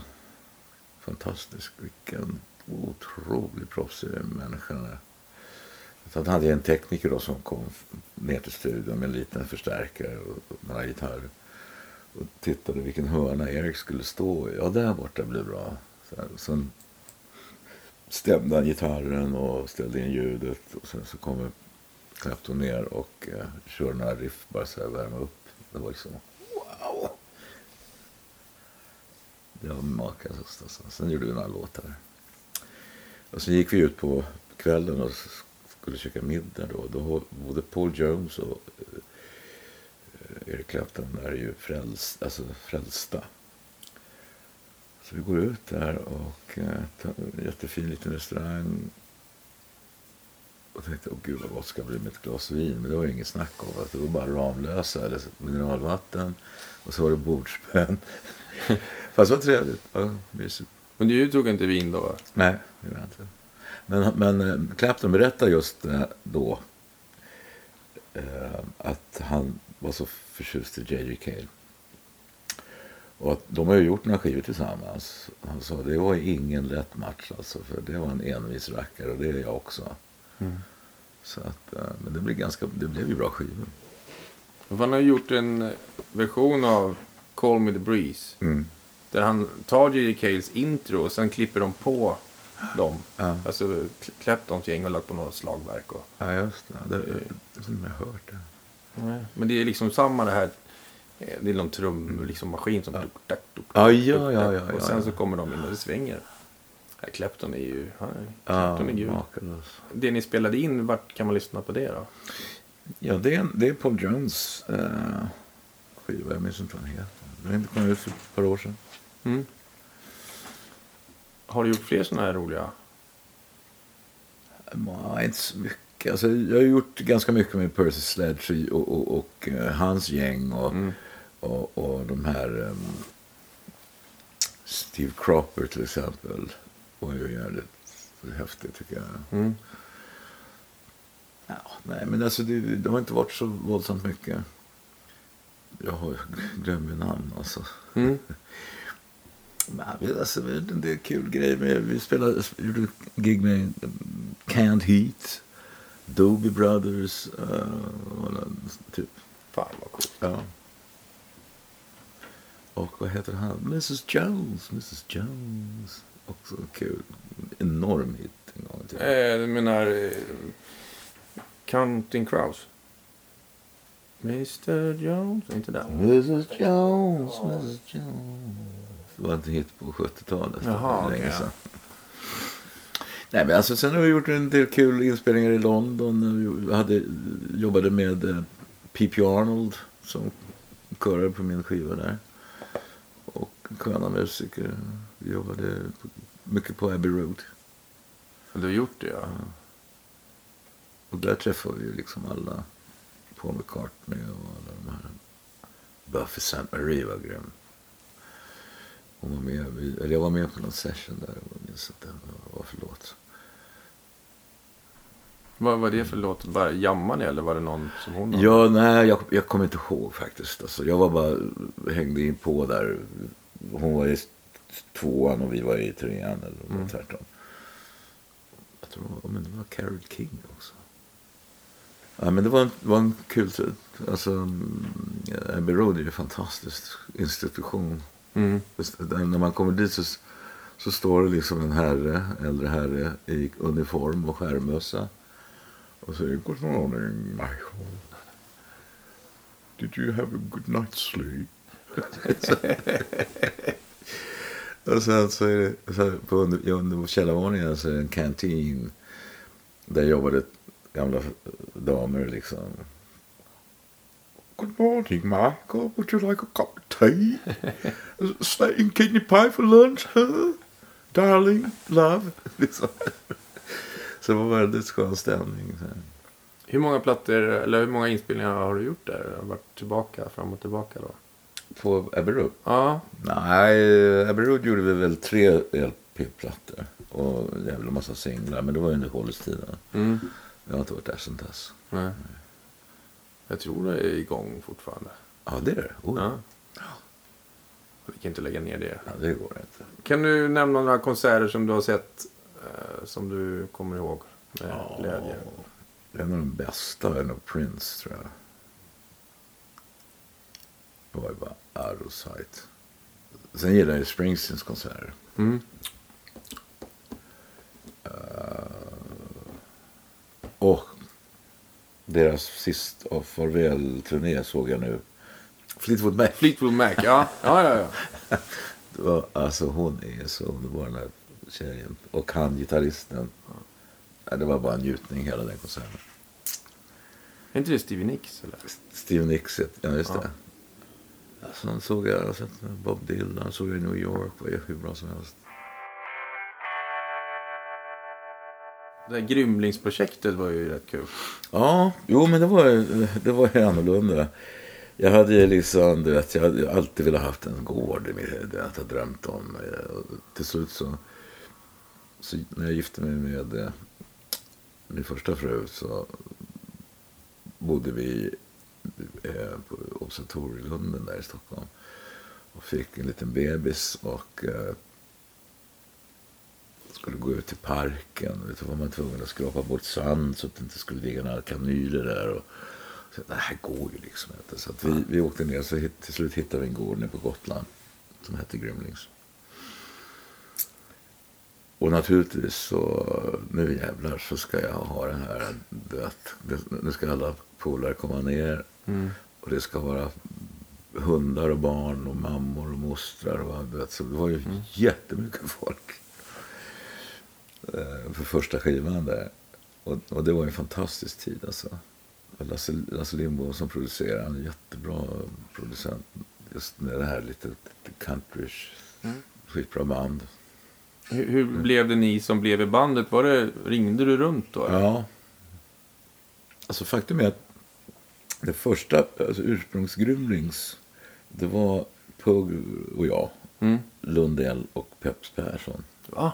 Fantastisk. Vilken otroligt proffsig människa Sen hade jag en tekniker då som kom ner till studion med en liten förstärkare och några gitarrer. Och tittade vilken hörna Erik skulle stå i. Ja, där borta blir bra. Sen stämde han gitarren och ställde in ljudet. Och sen så kommer Clapton ner och eh, körde några riff bara så här värma upp. Det var liksom wow. Det var makalöst alltså. Sen gjorde vi några låtar. Och sen gick vi ut på kvällen och skulle käka middag då. Då både Paul Jones och eh, Eric Clapton är ju fräls, alltså frälsta. Så vi går ut där och eh, tar en jättefin liten restaurang. Och tänkte, åh gud vad gott ska det bli med ett glas vin. Men det var ju inget snack om att det var bara Ramlösa eller mineralvatten. Och så var det bordsbön. Fast det var trevligt. Ja, mysigt. Men du tog inte vin då? va? Nej, det gjorde jag inte. Men, men eh, Clapton berättade just eh, då eh, att han var så förtjust i J.J. Cale. Och att de har ju gjort några skivor tillsammans. Han sa det var ingen lätt match alltså. För det var en envis rackare och det är jag också. Så att, eh, men det blev, ganska, det blev ju bra skivor. Han har gjort en version av Call Me The Breeze. Mm. Där han tar J.J. Cales intro och sen klipper de på dem. Ja. Alltså Cl- Claptons gäng och lagt på några slagverk. Och, Ja, just det. Det, det som jag hört det. Men det är liksom samma det här. eh, Det är någon trummaskin liksom maskin som... Duk, duk, duk, Ja, duk, ja, ja, duk. ja, Och sen ja. så kommer de in och det svänger. Ja, Clapton är ju... Ja, Clapton är gud. Det ni spelade in, vart kan man lyssna på det då? Ja, det är, det är Paul Jones eh, skiva. Jag minns inte vad den heter. Den kom ut för ett par år sedan. Mm. Har du gjort fler sådana här roliga? Nej, inte så mycket. Alltså, jag har gjort ganska mycket med Percy Sledge och, och, och eh, hans gäng och, Mm. och, och de här ehm, Steve Cropper till exempel. var ju jävligt häftigt tycker jag. Mm. Ja, nej, men alltså det, det har inte varit så våldsamt mycket. Jag har glömt namn alltså. Mm. Vi- alltså, det är kul grej. Med, vi spelade, gjorde gig med Canned Heat, Doobie Brothers, uh, typ. Fan vad coolt. Ja. Och vad heter han? Mrs Jones, Mrs Jones. Också kul. Enorm hit en gång tiden. Eh, du menar... Eh, Counting Crows? Mr Jones? Inte där? Mrs Jones, Mrs Jones. Var en hit på 70-talet. Jaha, Det är länge okej, ja. sedan. Nej, men alltså, sen har vi gjort en del kul inspelningar i London. Vi hade, jobbade med eh, P.P. Arnold som körade på min skiva där. Och sköna musiker. Vi jobbade mycket på Abbey Road. Du har gjort det ja. Och där träffade vi liksom alla. Paul McCartney och alla de här. Buffy St. Marie var grym. Hon var med, eller jag var med på någon session där. Jag minns inte vad det var för låt. Vad var det för låt? Bara jammade ni eller var det någon som hon? Ja, nej, jag, jag kommer inte ihåg faktiskt. Alltså, jag var bara, hängde in på där. Hon var i tvåan och vi var i trean eller Mm. tvärtom. jag tror men det var Carole King också. Ja, men det var en, var en kul. Alltså, mm, Abbey Road är ju en fantastisk institution. Mm. När man kommer dit så, så står det liksom en herre, äldre herre i uniform och skärmössa. Och säger Good morning Michael. Did you have a good night's sleep? och sen så är det så här, på under, under källarvåningen så är det en kantin. Där jobbade gamla damer liksom. Good morning Michael. Would you like a cup of tea? Steak and kidney pie for lunch, huh? Darling, love. Liksom. Så det var väldigt skön stämning. Hur många plattor, eller hur många inspelningar har du gjort där? Har varit tillbaka, fram och tillbaka då? På Abbey Road? Ja. Nej, Abbey Road gjorde vi väl tre LP-plattor. Och en jävla massa singlar. Men det var under college-tiden. Mm. Jag har inte varit där sedan dess. Nej. Jag tror det är igång fortfarande. Ja, det är det. Oh, ja. Ja. Vi kan inte lägga ner det. ja, det går inte. Kan du nämna några konserter som du har sett eh, som du kommer ihåg med glädje? En av de bästa är nog Prince, tror jag. Det var ju bara out of sight. Sen gillar jag Springsteens konserter. Mm. Och deras sist och farväl-turné såg jag nu. Fleetwood Mac. Fleetwood Mac, ja. Ja, ja, ja. Det var, alltså hon är så underbar den här tjejen. Och han, gitarristen. Ja, det var bara en njutning hela den konserten. Är inte det Stevie Nicks? Eller? Steve Nicks, ja just Ja. det. Alltså, han såg jag, alltså, Bob Dylan såg jag i New York. var ju hur bra som helst. Det där Grymlingsprojektet var ju rätt kul. Ja, jo men det var, ju- det var ju annorlunda. Jag hade ju liksom, du vet, jag hade alltid velat haft en gård i mitt huvud. Jag hade drömt om. och Till slut så, så när jag gifte mig med eh, min första fru så bodde vi eh, på Observatorielunden där i Stockholm. Och fick en liten bebis och eh, skulle gå ut till parken. Vet du, var man tvungen att skrapa bort sand så att det inte skulle ligga några kanyler där. Och, så, det här går ju liksom inte. Så vi, vi åkte ner så hit, till slut hittade vi en gård nere på Gotland som hette Grymlings. Och naturligtvis så, nu jävlar så ska jag ha den här, det- nu ska alla polare komma ner. Mm. Och det ska vara hundar och barn och mammor och mostrar. Och, vet, så det var ju jättemycket folk. Eh, för första skivan där. Och, och det var en fantastisk tid alltså. Lasse, Lasse Lindbom som producerade, han är en jättebra producent. Just med det här lite, lite countryish. Skitbra band. Hur, hur blev det ni som blev i bandet? Var det, ringde du runt då? eller? Ja. Alltså faktum är att det första, alltså ursprungsgrymlings, det var Pugh och jag, Mm. Lundell och Peps Persson. Va?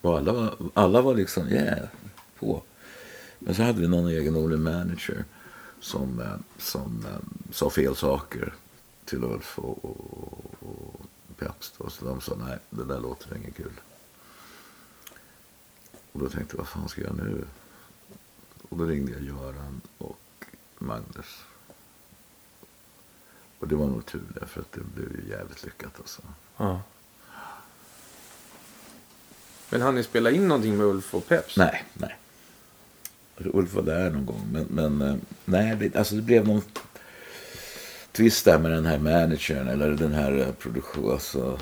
Och alla var, alla var liksom, yeah, på. Men så hade vi någon egendomlig manager som, eh, som eh, sa fel saker till Ulf och, och, och Peps. Så de sa, nej, det där låter inget kul. Och då tänkte jag, vad fan ska jag göra nu? Och då ringde jag Göran och Magnus. Och det var nog tur där, för att det blev ju jävligt lyckat alltså. Ja. Men hann ni spela in någonting med Ulf och Peps? Nej, nej. Ulf var där någon gång. Men, men eh, nej, det, alltså det blev någon twist där med den här managern. Eller den här eh, produktionen. Alltså,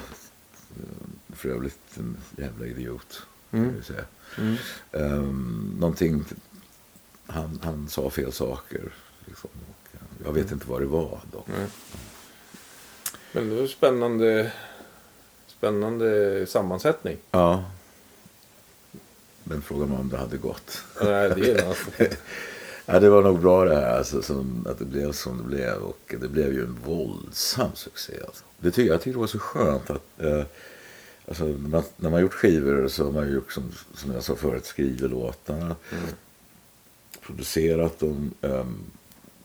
eh, för övrigt en jävla idiot. Mm. kan jag säga. Mm. Um, någonting, han, han sa fel saker. Liksom. Jag vet inte vad det var dock. Nej. Men det var spännande, spännande sammansättning. Ja. Men frågan var om det hade gått. Nej, det är alltså. Ja, det var nog bra det här, alltså, som, att det blev som det blev. Och det blev ju en våldsam succé. Alltså. Det tycker, jag tyckte det var så skönt att... Eh, alltså, när, man, när man gjort skivor så har man ju gjort, som, som jag sa förut, skrivit låtarna. Producerat dem, ehm,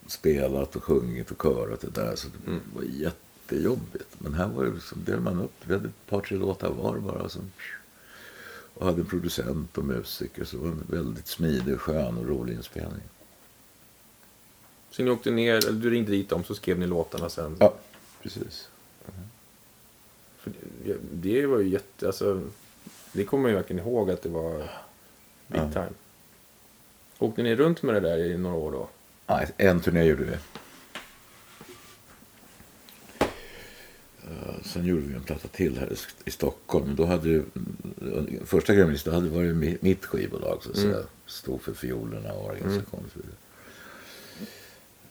spelat och sjungit och körat det där. Så det Mm. var jättejobbigt. Men här var det liksom, delade man upp. Vi hade ett par, tre låtar var bara. Så, och hade en producent och musiker. Så det var en väldigt smidig, skön och rolig inspelning. Så ni åkte ner, eller du ringde dit dem så skrev ni låtarna sen? Ja, precis. För det- det var ju jätte, alltså, det kommer ju verkligen ihåg att det var big Ja. time. Åkte ni runt med det där i några år då? Nej, en turné gjorde vi. Sen gjorde vi en platta till här i- Stockholm. Då hade ju, första Gremlins, då hade det varit mi- mitt skivbolag så att säga. Stod för fiolerna och organisationen så vidare.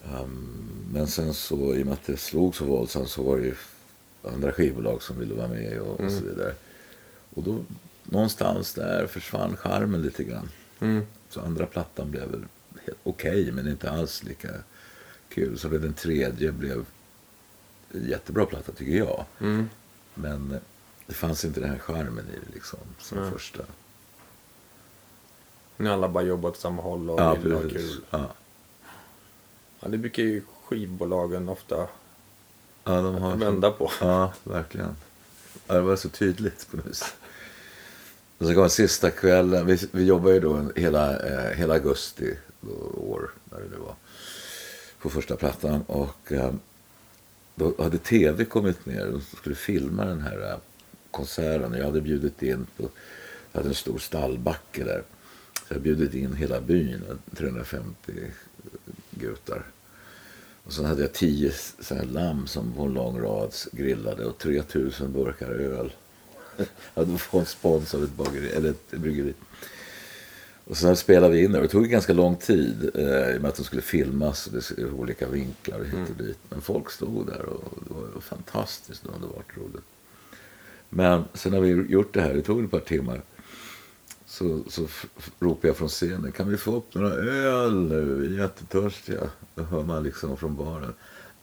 Ehm, men sen så, i och med att det slog så våldsamt så var det ju andra skivbolag som ville vara med och, och så vidare. Och då, någonstans där försvann charmen lite grann. Mm. Så andra plattan blev väl okej, men inte alls lika kul. Så den tredje blev jättebra platta, tycker jag. Mm. Men det fanns inte den här charmen i det, liksom, som Nej. första. Ni alla bara jobbat åt samma håll och Ja, ville ha kul. Ja. Ja, det brukar ju skivbolagen ofta Ja, de har... vända på. Ja, verkligen. Ja, det var så tydligt på något vis. Och så kom sista kvällen. Vi, vi jobbade ju då hela, eh, hela augusti då, år, när det nu var. På första plattan. Och eh, då hade tv kommit ner och skulle filma den här äh, konserten. Jag hade bjudit in på, jag hade en stor stallbacke där. Så jag hade bjudit in hela byn, 350 gutar. Och sen hade jag tio så här lamm som på en lång rad grillade och 3000 burkar öl. Jag hade fått spons av ett, bageri, eller ett bryggeri. Och sen spelade vi in det. Det tog ganska lång tid eh, i och med att de skulle filmas i olika vinklar och hit och dit. Men folk stod där och det var fantastiskt underbart roligt. Men sen när vi gjort det här, det tog ett par timmar. Så, så ropade jag från scenen, kan vi få upp några öl nu? Vi är jättetörstiga. Då hör man liksom från baren.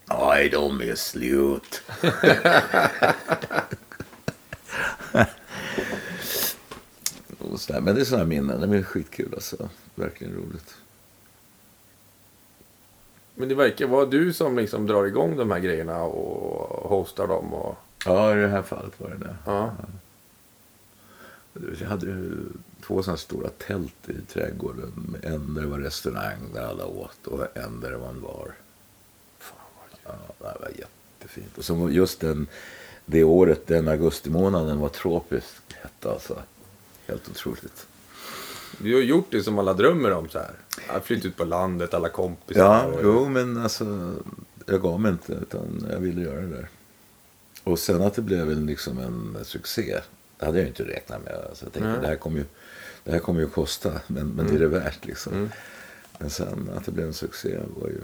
Nej, de är slut. Och sådär. Men det är sådana minnen. Det är skitkul alltså. Verkligen roligt. Men det verkar vara du som liksom drar igång de här grejerna och hostar dem. Och, Ja, i det här fallet var det det. ja. Jag hade ju två sådana stora tält i trädgården. En där det var restaurang där alla åt och en där det var en bar. Fan, vad. Ja, det var jättefint. Och så just den, det året, den augustimånaden var tropiskt hett alltså. Helt otroligt. Du har gjort det som alla drömmer om så här. Att flytta ut på landet, alla kompisar. Ja, och- jo men alltså jag gav mig inte utan jag ville göra det där. Och sen att det blev liksom en succé. Det hade jag inte räknat med. Alltså, jag tänkte Nej. det här kommer ju, det här kommer ju kosta men, men det är det värt liksom. Mm. Men sen att det blev en succé var ju...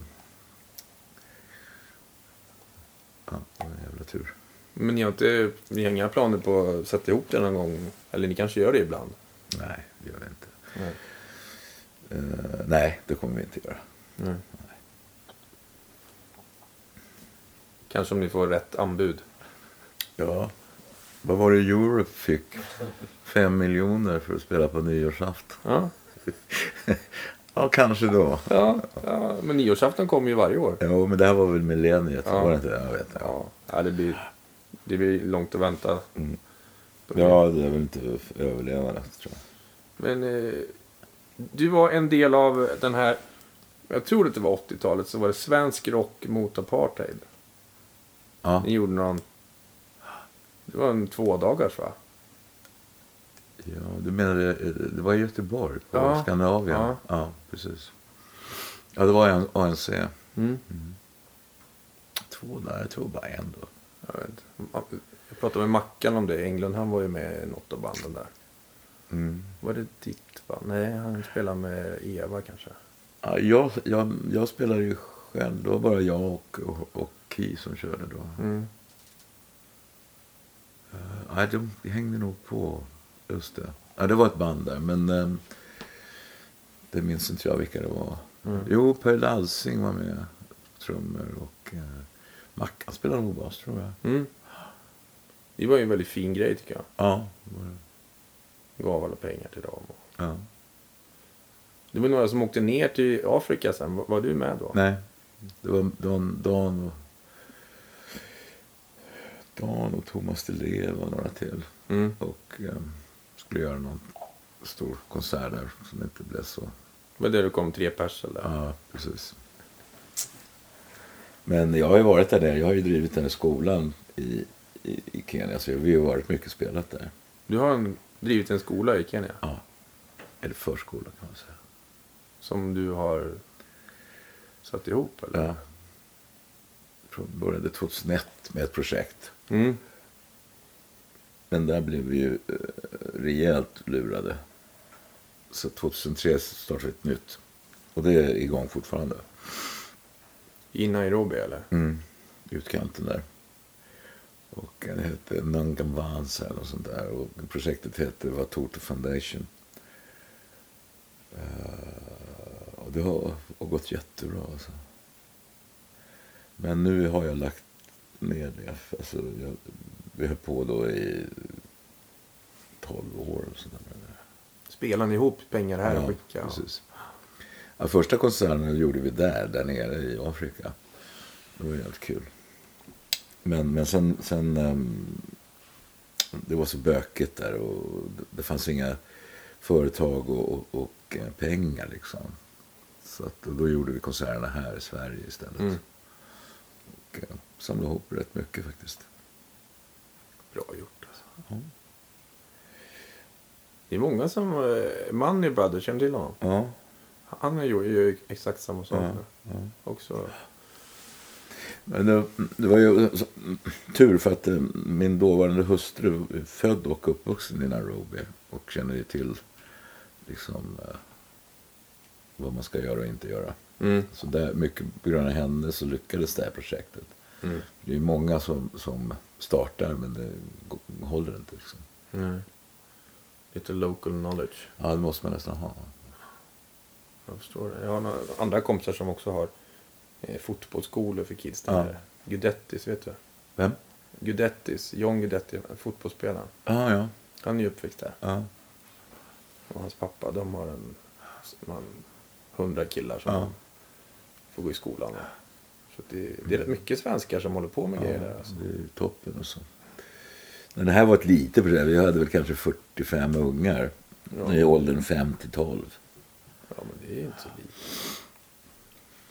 Ja, det var en jävla tur. Men ni har, inte, ni har inga planer på att sätta ihop det någon gång? Eller ni kanske gör det ibland? Nej, det gör vi inte. Nej. Eh, nej, det kommer vi inte göra. Nej. Kanske om ni får rätt anbud. Ja. Vad var det Europe fick? Fem miljoner för att spela på nyårsafton. Ja, Ja, kanske då. ja, ja men nyårsafton kommer ju varje år. Jo, men det här var väl millenniet? Ja. Var det inte? Jag vet inte. Ja, ja det, blir, det blir långt att vänta. Mm. Ja, det är väl inte överlevande, tror jag. Men eh, du var en del av den här, jag tror att det var 80-talet, så var det svensk rock mot apartheid. Ja, Ni gjorde någon, det var en tvådagars va? ja du menar det, det var i Göteborg, på Ja. Skandinavien? Ja. ja, precis. Ja, det var en ANC. Mm. Två där, jag tror bara en då. Jag, vet. jag pratade med Mackan om det, Englund, han var ju med i något av banden där. Mm. Var det ditt band? Nej, han spelade med Eva kanske. Ja, jag, jag, jag spelade ju själv. Det var bara jag och, och, och Key som körde då. Mm. Uh, nej, de, de hängde nog på. Just det. Ja, det var ett band där, men ehm, det minns inte jag vilka det var. Mm. Jo, Per Lalsing var med. Trummor och uh, Mackan spelade nog bas, tror jag. Mm. Det var ju en väldigt fin grej tycker jag. Ja. Gav alla pengar till dem. ja. Det var några som åkte ner till Afrika sen. Var, var du med då? Nej, det var Dan, Dan och Dan och Thomas Leva och några till. Mm. Och um, skulle göra någon stor konsert där som inte blev så. Var det du kom tre pers eller? Ja, precis. Men jag har ju varit där nere. Jag har ju drivit den här skolan i, i, i Kenya. Så vi har varit mycket spelat där. Du har en, drivit en skola i Kenya Ja. Eller förskola kan man säga. som du har satt ihop eller? Ja. Från började 2001 med ett projekt. Mm. Men där blev vi ju eh, rejält lurade. Så 2003 startade vi ett nytt. Och det är igång fortfarande. I Nairobi eller? Mm. Utkanten där. Och det hette Nangamvansa eller något sånt där. Och projektet hette Watoto Foundation. Eh, och det har, har gått jättebra alltså. Men nu har jag lagt ner det. Alltså, jag, vi höll på då i 12 år. Och sådär. Spelar ni ihop pengar här och skickar? precis. Ja, första konserten gjorde vi där, där nere i Afrika. Det var helt kul. Men, men sen, sen ehm, det var så bökigt där och det, fanns inga företag och, och, och eh, pengar liksom. Så att, och då gjorde vi konserterna här i Sverige istället. Mm. Och eh, samlade ihop rätt mycket faktiskt. Bra gjort alltså. Ja. Det är många som... eh, Money Brother, känner till honom? Ja, Han är ju, exakt samma sak ja. Också. Men det, det var ju tur för att eh, min dåvarande hustru är född och uppvuxen i Nairobi och känner ju till liksom, eh, vad man ska göra och inte göra. Mm. Så där, mycket på grund av henne så lyckades det här projektet. Mm. Det är många som, som startar men det håller inte. Liksom. Nej. Lite local knowledge. Ja, det måste man nästan ha. Jag förstår det. Jag har några andra kompisar som också har eh, fotbollsskolor för kids Ja. Gudettis, vet du? Vem? Gudettis, John Guidetti, fotbollsspelaren. Ja, ja. Han är ju uppväxt där. ja. Och hans pappa, de har en man, hundra killar som Ja. får gå i skolan. Så det, det är rätt mycket svenskar som håller på med grejer där. Alltså. Det är toppen. Och så. Men det här var ett litet projekt. Vi hade väl kanske 45 ungar Ja. i åldern 5 till 12. Ja, men det är inte så lite.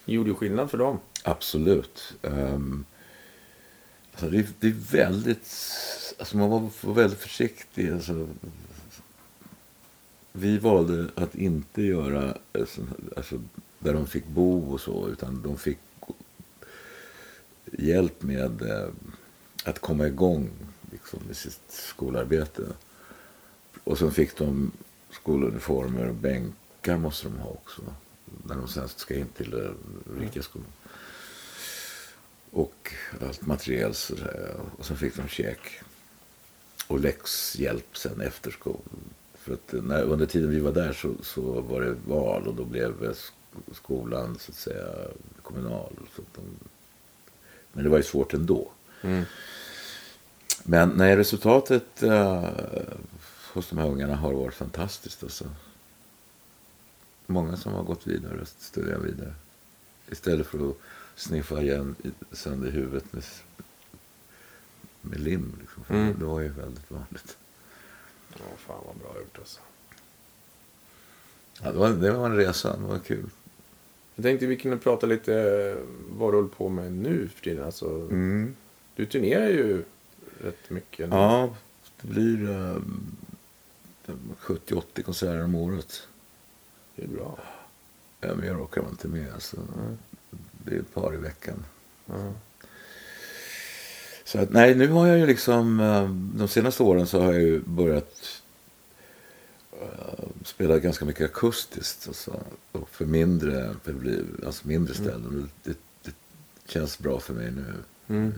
Det gjorde ju skillnad för dem. Absolut. Um, alltså det, är, det är väldigt... Alltså man var, väldigt försiktig. Alltså, vi valde att inte göra alltså, alltså, där de fick bo och så, utan de fick hjälp med eh, att komma igång liksom, med sitt skolarbete. Och sen fick de skoluniformer och bänkar måste de ha också. När de sen ska in till eh, riktiga skolan. Och allt material sådär. Och sen fick de käk. Och läxhjälp sen efter skolan. För att när, under tiden vi var där så, så var det val och då blev eh, sk- skolan så att säga kommunal. Så att de, men det var ju svårt ändå. Mm. Men nej, resultatet eh, hos de här ungarna har varit fantastiskt. Alltså. Många som har gått vidare och studerat vidare. Istället för att sniffa igen i- sönder huvudet med, med lim. Liksom. Mm. Det var ju väldigt vanligt. Ja, fan vad bra gjort alltså. Ja, det, var, det var en resa, det var kul. Jag tänkte vi kunde prata lite eh, vad du håller på med nu för tiden. Alltså, Mm. Du turnerar ju rätt mycket. nu. Ja, det blir eh, 70-80 konserter om året. Det är bra. Ja, mer orkar man inte med. Alltså. Mm. Det är ett par i veckan. Ja. Så att, nej, nu har jag ju liksom... eh, De senaste åren så har jag ju börjat eh, spela ganska mycket akustiskt. Alltså, och för mindre, publik, alltså mindre ställen. Det, det känns bra för mig nu. Mm.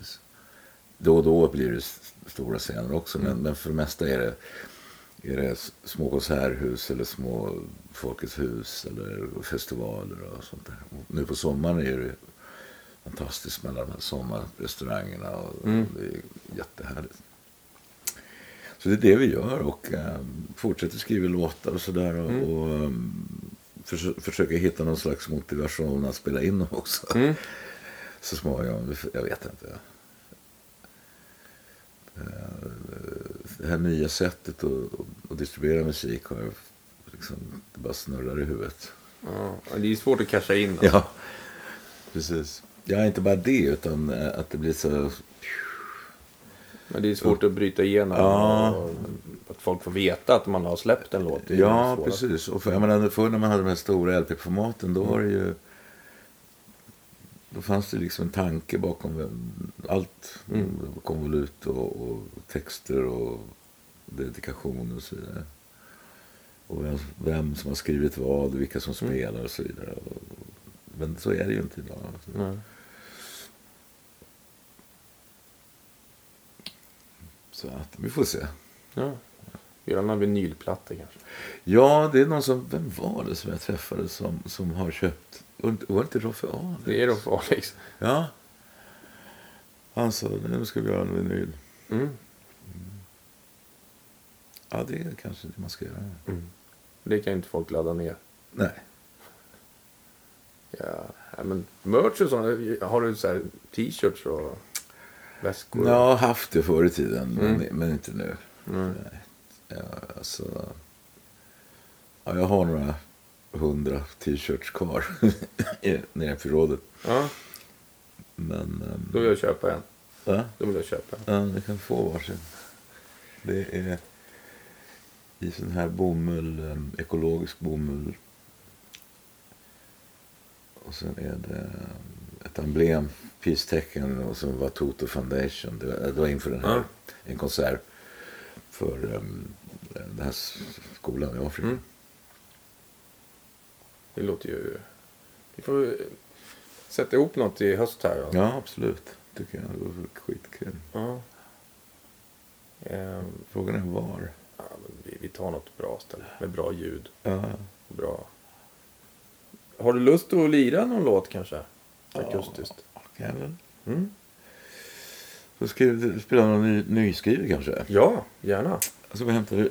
Då och då blir det stora scener också. Men, Mm. men för det mesta är det, är det små konserthus eller små Folkets hus eller festivaler och sånt där. Och nu på sommaren är det fantastiskt med alla de här sommarrestaurangerna. Och Mm. Det är jättehärligt. Så det är det vi gör och eh, fortsätter skriva låtar och sådär. Och, Mm. och um, förs- försöker hitta någon slags motivation att spela in också. Mm. Så småningom. Jag vet inte. Eh, Det här nya sättet att, att distribuera musik har liksom, det bara snurrar i huvudet. Ja, det är svårt att casha in. Alltså. Ja, precis. Ja, inte bara det, utan eh, att det blir så... Men det är svårt att bryta igenom. Ja. Att folk får veta att man har släppt en låt. Ja, precis. Och för, jag menar, förr när man hade de här stora LP-formaten, då var det ju... Då fanns det liksom en tanke bakom allt. Mm. Konvolut och, och texter och dedikationer och så vidare. Och vem, vem som har skrivit vad och vilka som Mm. spelar och så vidare. Men så är det ju inte idag. Nej. Så att, vi får se. Ja. Göra några vinylplattor kanske. Ja, det är någon som, vem var det som jag träffade som, som har köpt, inte- var inte Roffe Ahlberg? Det är för Alex. Ja. Han sa, nu ska vi göra en vinyl. Mm. Ja, det är kanske det man ska göra. Det kan inte folk ladda ner. Nej. Ja, men merch och sånt. Har du så här t-shirts och väskor? Jag har haft det förr i tiden, men, Mm. men inte nu. Mm. Nej. Ja, alltså, ja, jag har några hundra t-shirts kvar nere i förrådet. Ja, Men, ehm, då vill jag köpa en. va? Då vill jag köpa en. Ja, ni kan få varsin. Det är i sån här bomull, em, ekologisk bomull. Och sen är det em, ett emblem, peace-tecken och så var Toto Foundation. Det var, det var inför den här, Ja. en konsert för um, den här skolan i Afrika. Mm. Det låter ju... Vi får sätta ihop något i höst här. Då. Ja, absolut. Tycker jag. Det var skitkul. Ja. Ehm, Frågan är var. ja, vi, vi tar något bra ställe med bra ljud. Ja, Bra. Har du lust att lira någon låt kanske? Akustiskt. kan jag väl. Mm. Så ska vi spela någon ny, nyskriven kanske. Ja, gärna. Jag ska bara hämta eh,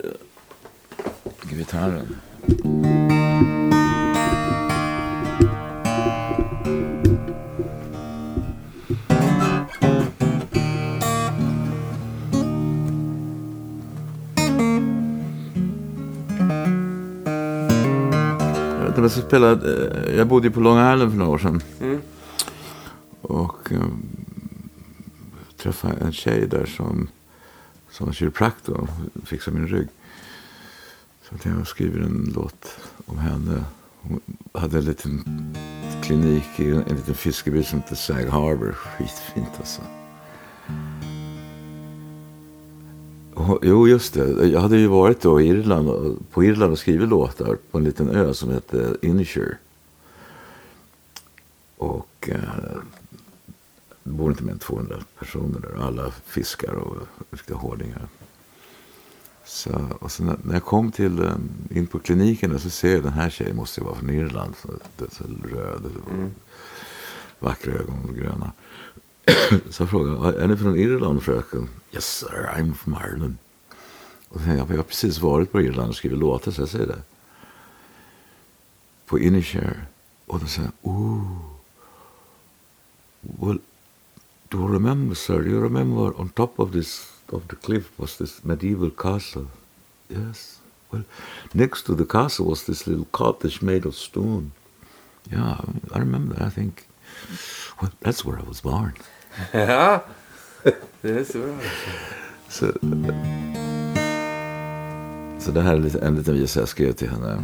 gitarren. Jag vet inte, jag ska spela, eh, jag bodde ju på Long Island för några år sedan. Mm. Och eh, träffade en tjej där som, som var kiropraktor och fixade min rygg. Så att jag skriver en låt om henne. Hon hade en liten klinik i en, en liten fiskeby som heter Sag Harbor. Skitfint alltså. Jo, just det. Jag hade ju varit då i Irland, och- på Irland och skrivit låtar på en liten ö som heter Inisher. Och eh, det bor inte mer än 200 personer där. Alla fiskar och riktiga hårdingar. Så, och så när, jag kom till, eh, in på kliniken där så ser jag den här tjejen måste ju vara från Irland. Så, det är så röd och vackra ögon och gröna. så jag frågade, är ni från Irland fröken? Yes sir, I'm from Ireland. Och jag, jag har precis varit på Irland och skrivit låtar så jag säger det. På Inisher. Och då säger jag, ooh. Well, do you remember, sir? Do you remember on top of this of the cliff was this medieval castle? Yes. Well, next to the castle was this little cottage made of stone. Yeah, I remember that. I think. Well, that's where I was born. Ja, det är så bra. Så, så det här är en liten visa jag skrev till henne.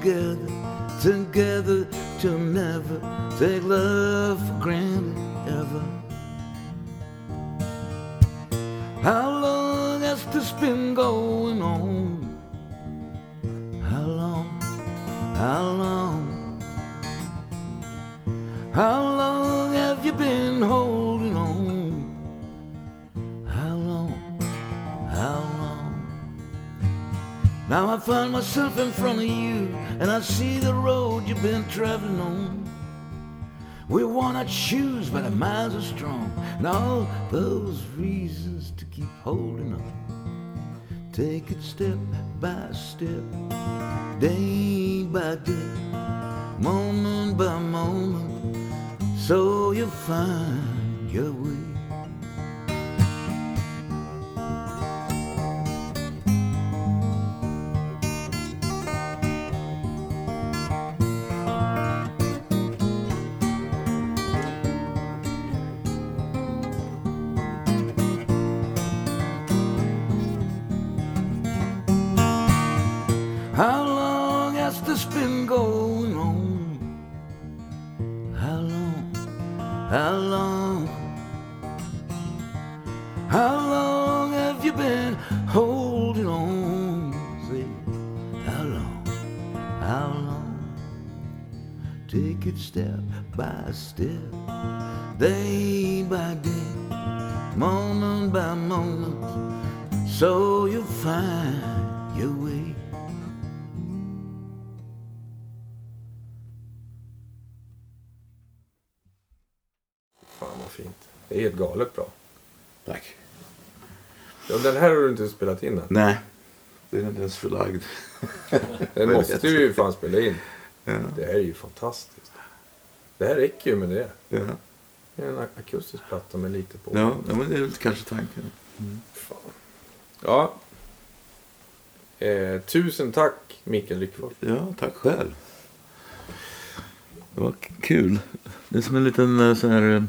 Together, together to never take love for granted ever. How long has this been going on? How long? How long? I find myself in front of you, and I see the road you've been traveling on. We wanna choose, but our minds are strong, and all those reasons to keep holding on. Take it step by step, day by day, moment by moment, so you find step by step, day by day, moment by moment, so you'll find your way. Fan vad fint. Det är helt galet bra. Tack. Ja, den här har du inte spelat in än. Nej, den är inte ens förlagd. Den måste vi ju fan spela in. Ja. Det här är ju fantastiskt. Det här räcker ju med det. Ja, Det är en akustisk platta med lite på. ja ja, men det är väl kanske tanken. Fan. Ja. Eh, tusen tack Mikael Lyckvold. Ja, tack själv. Det var kul. Det är som en liten eh, sån här eh,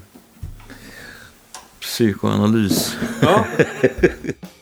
psykoanalys. Ja.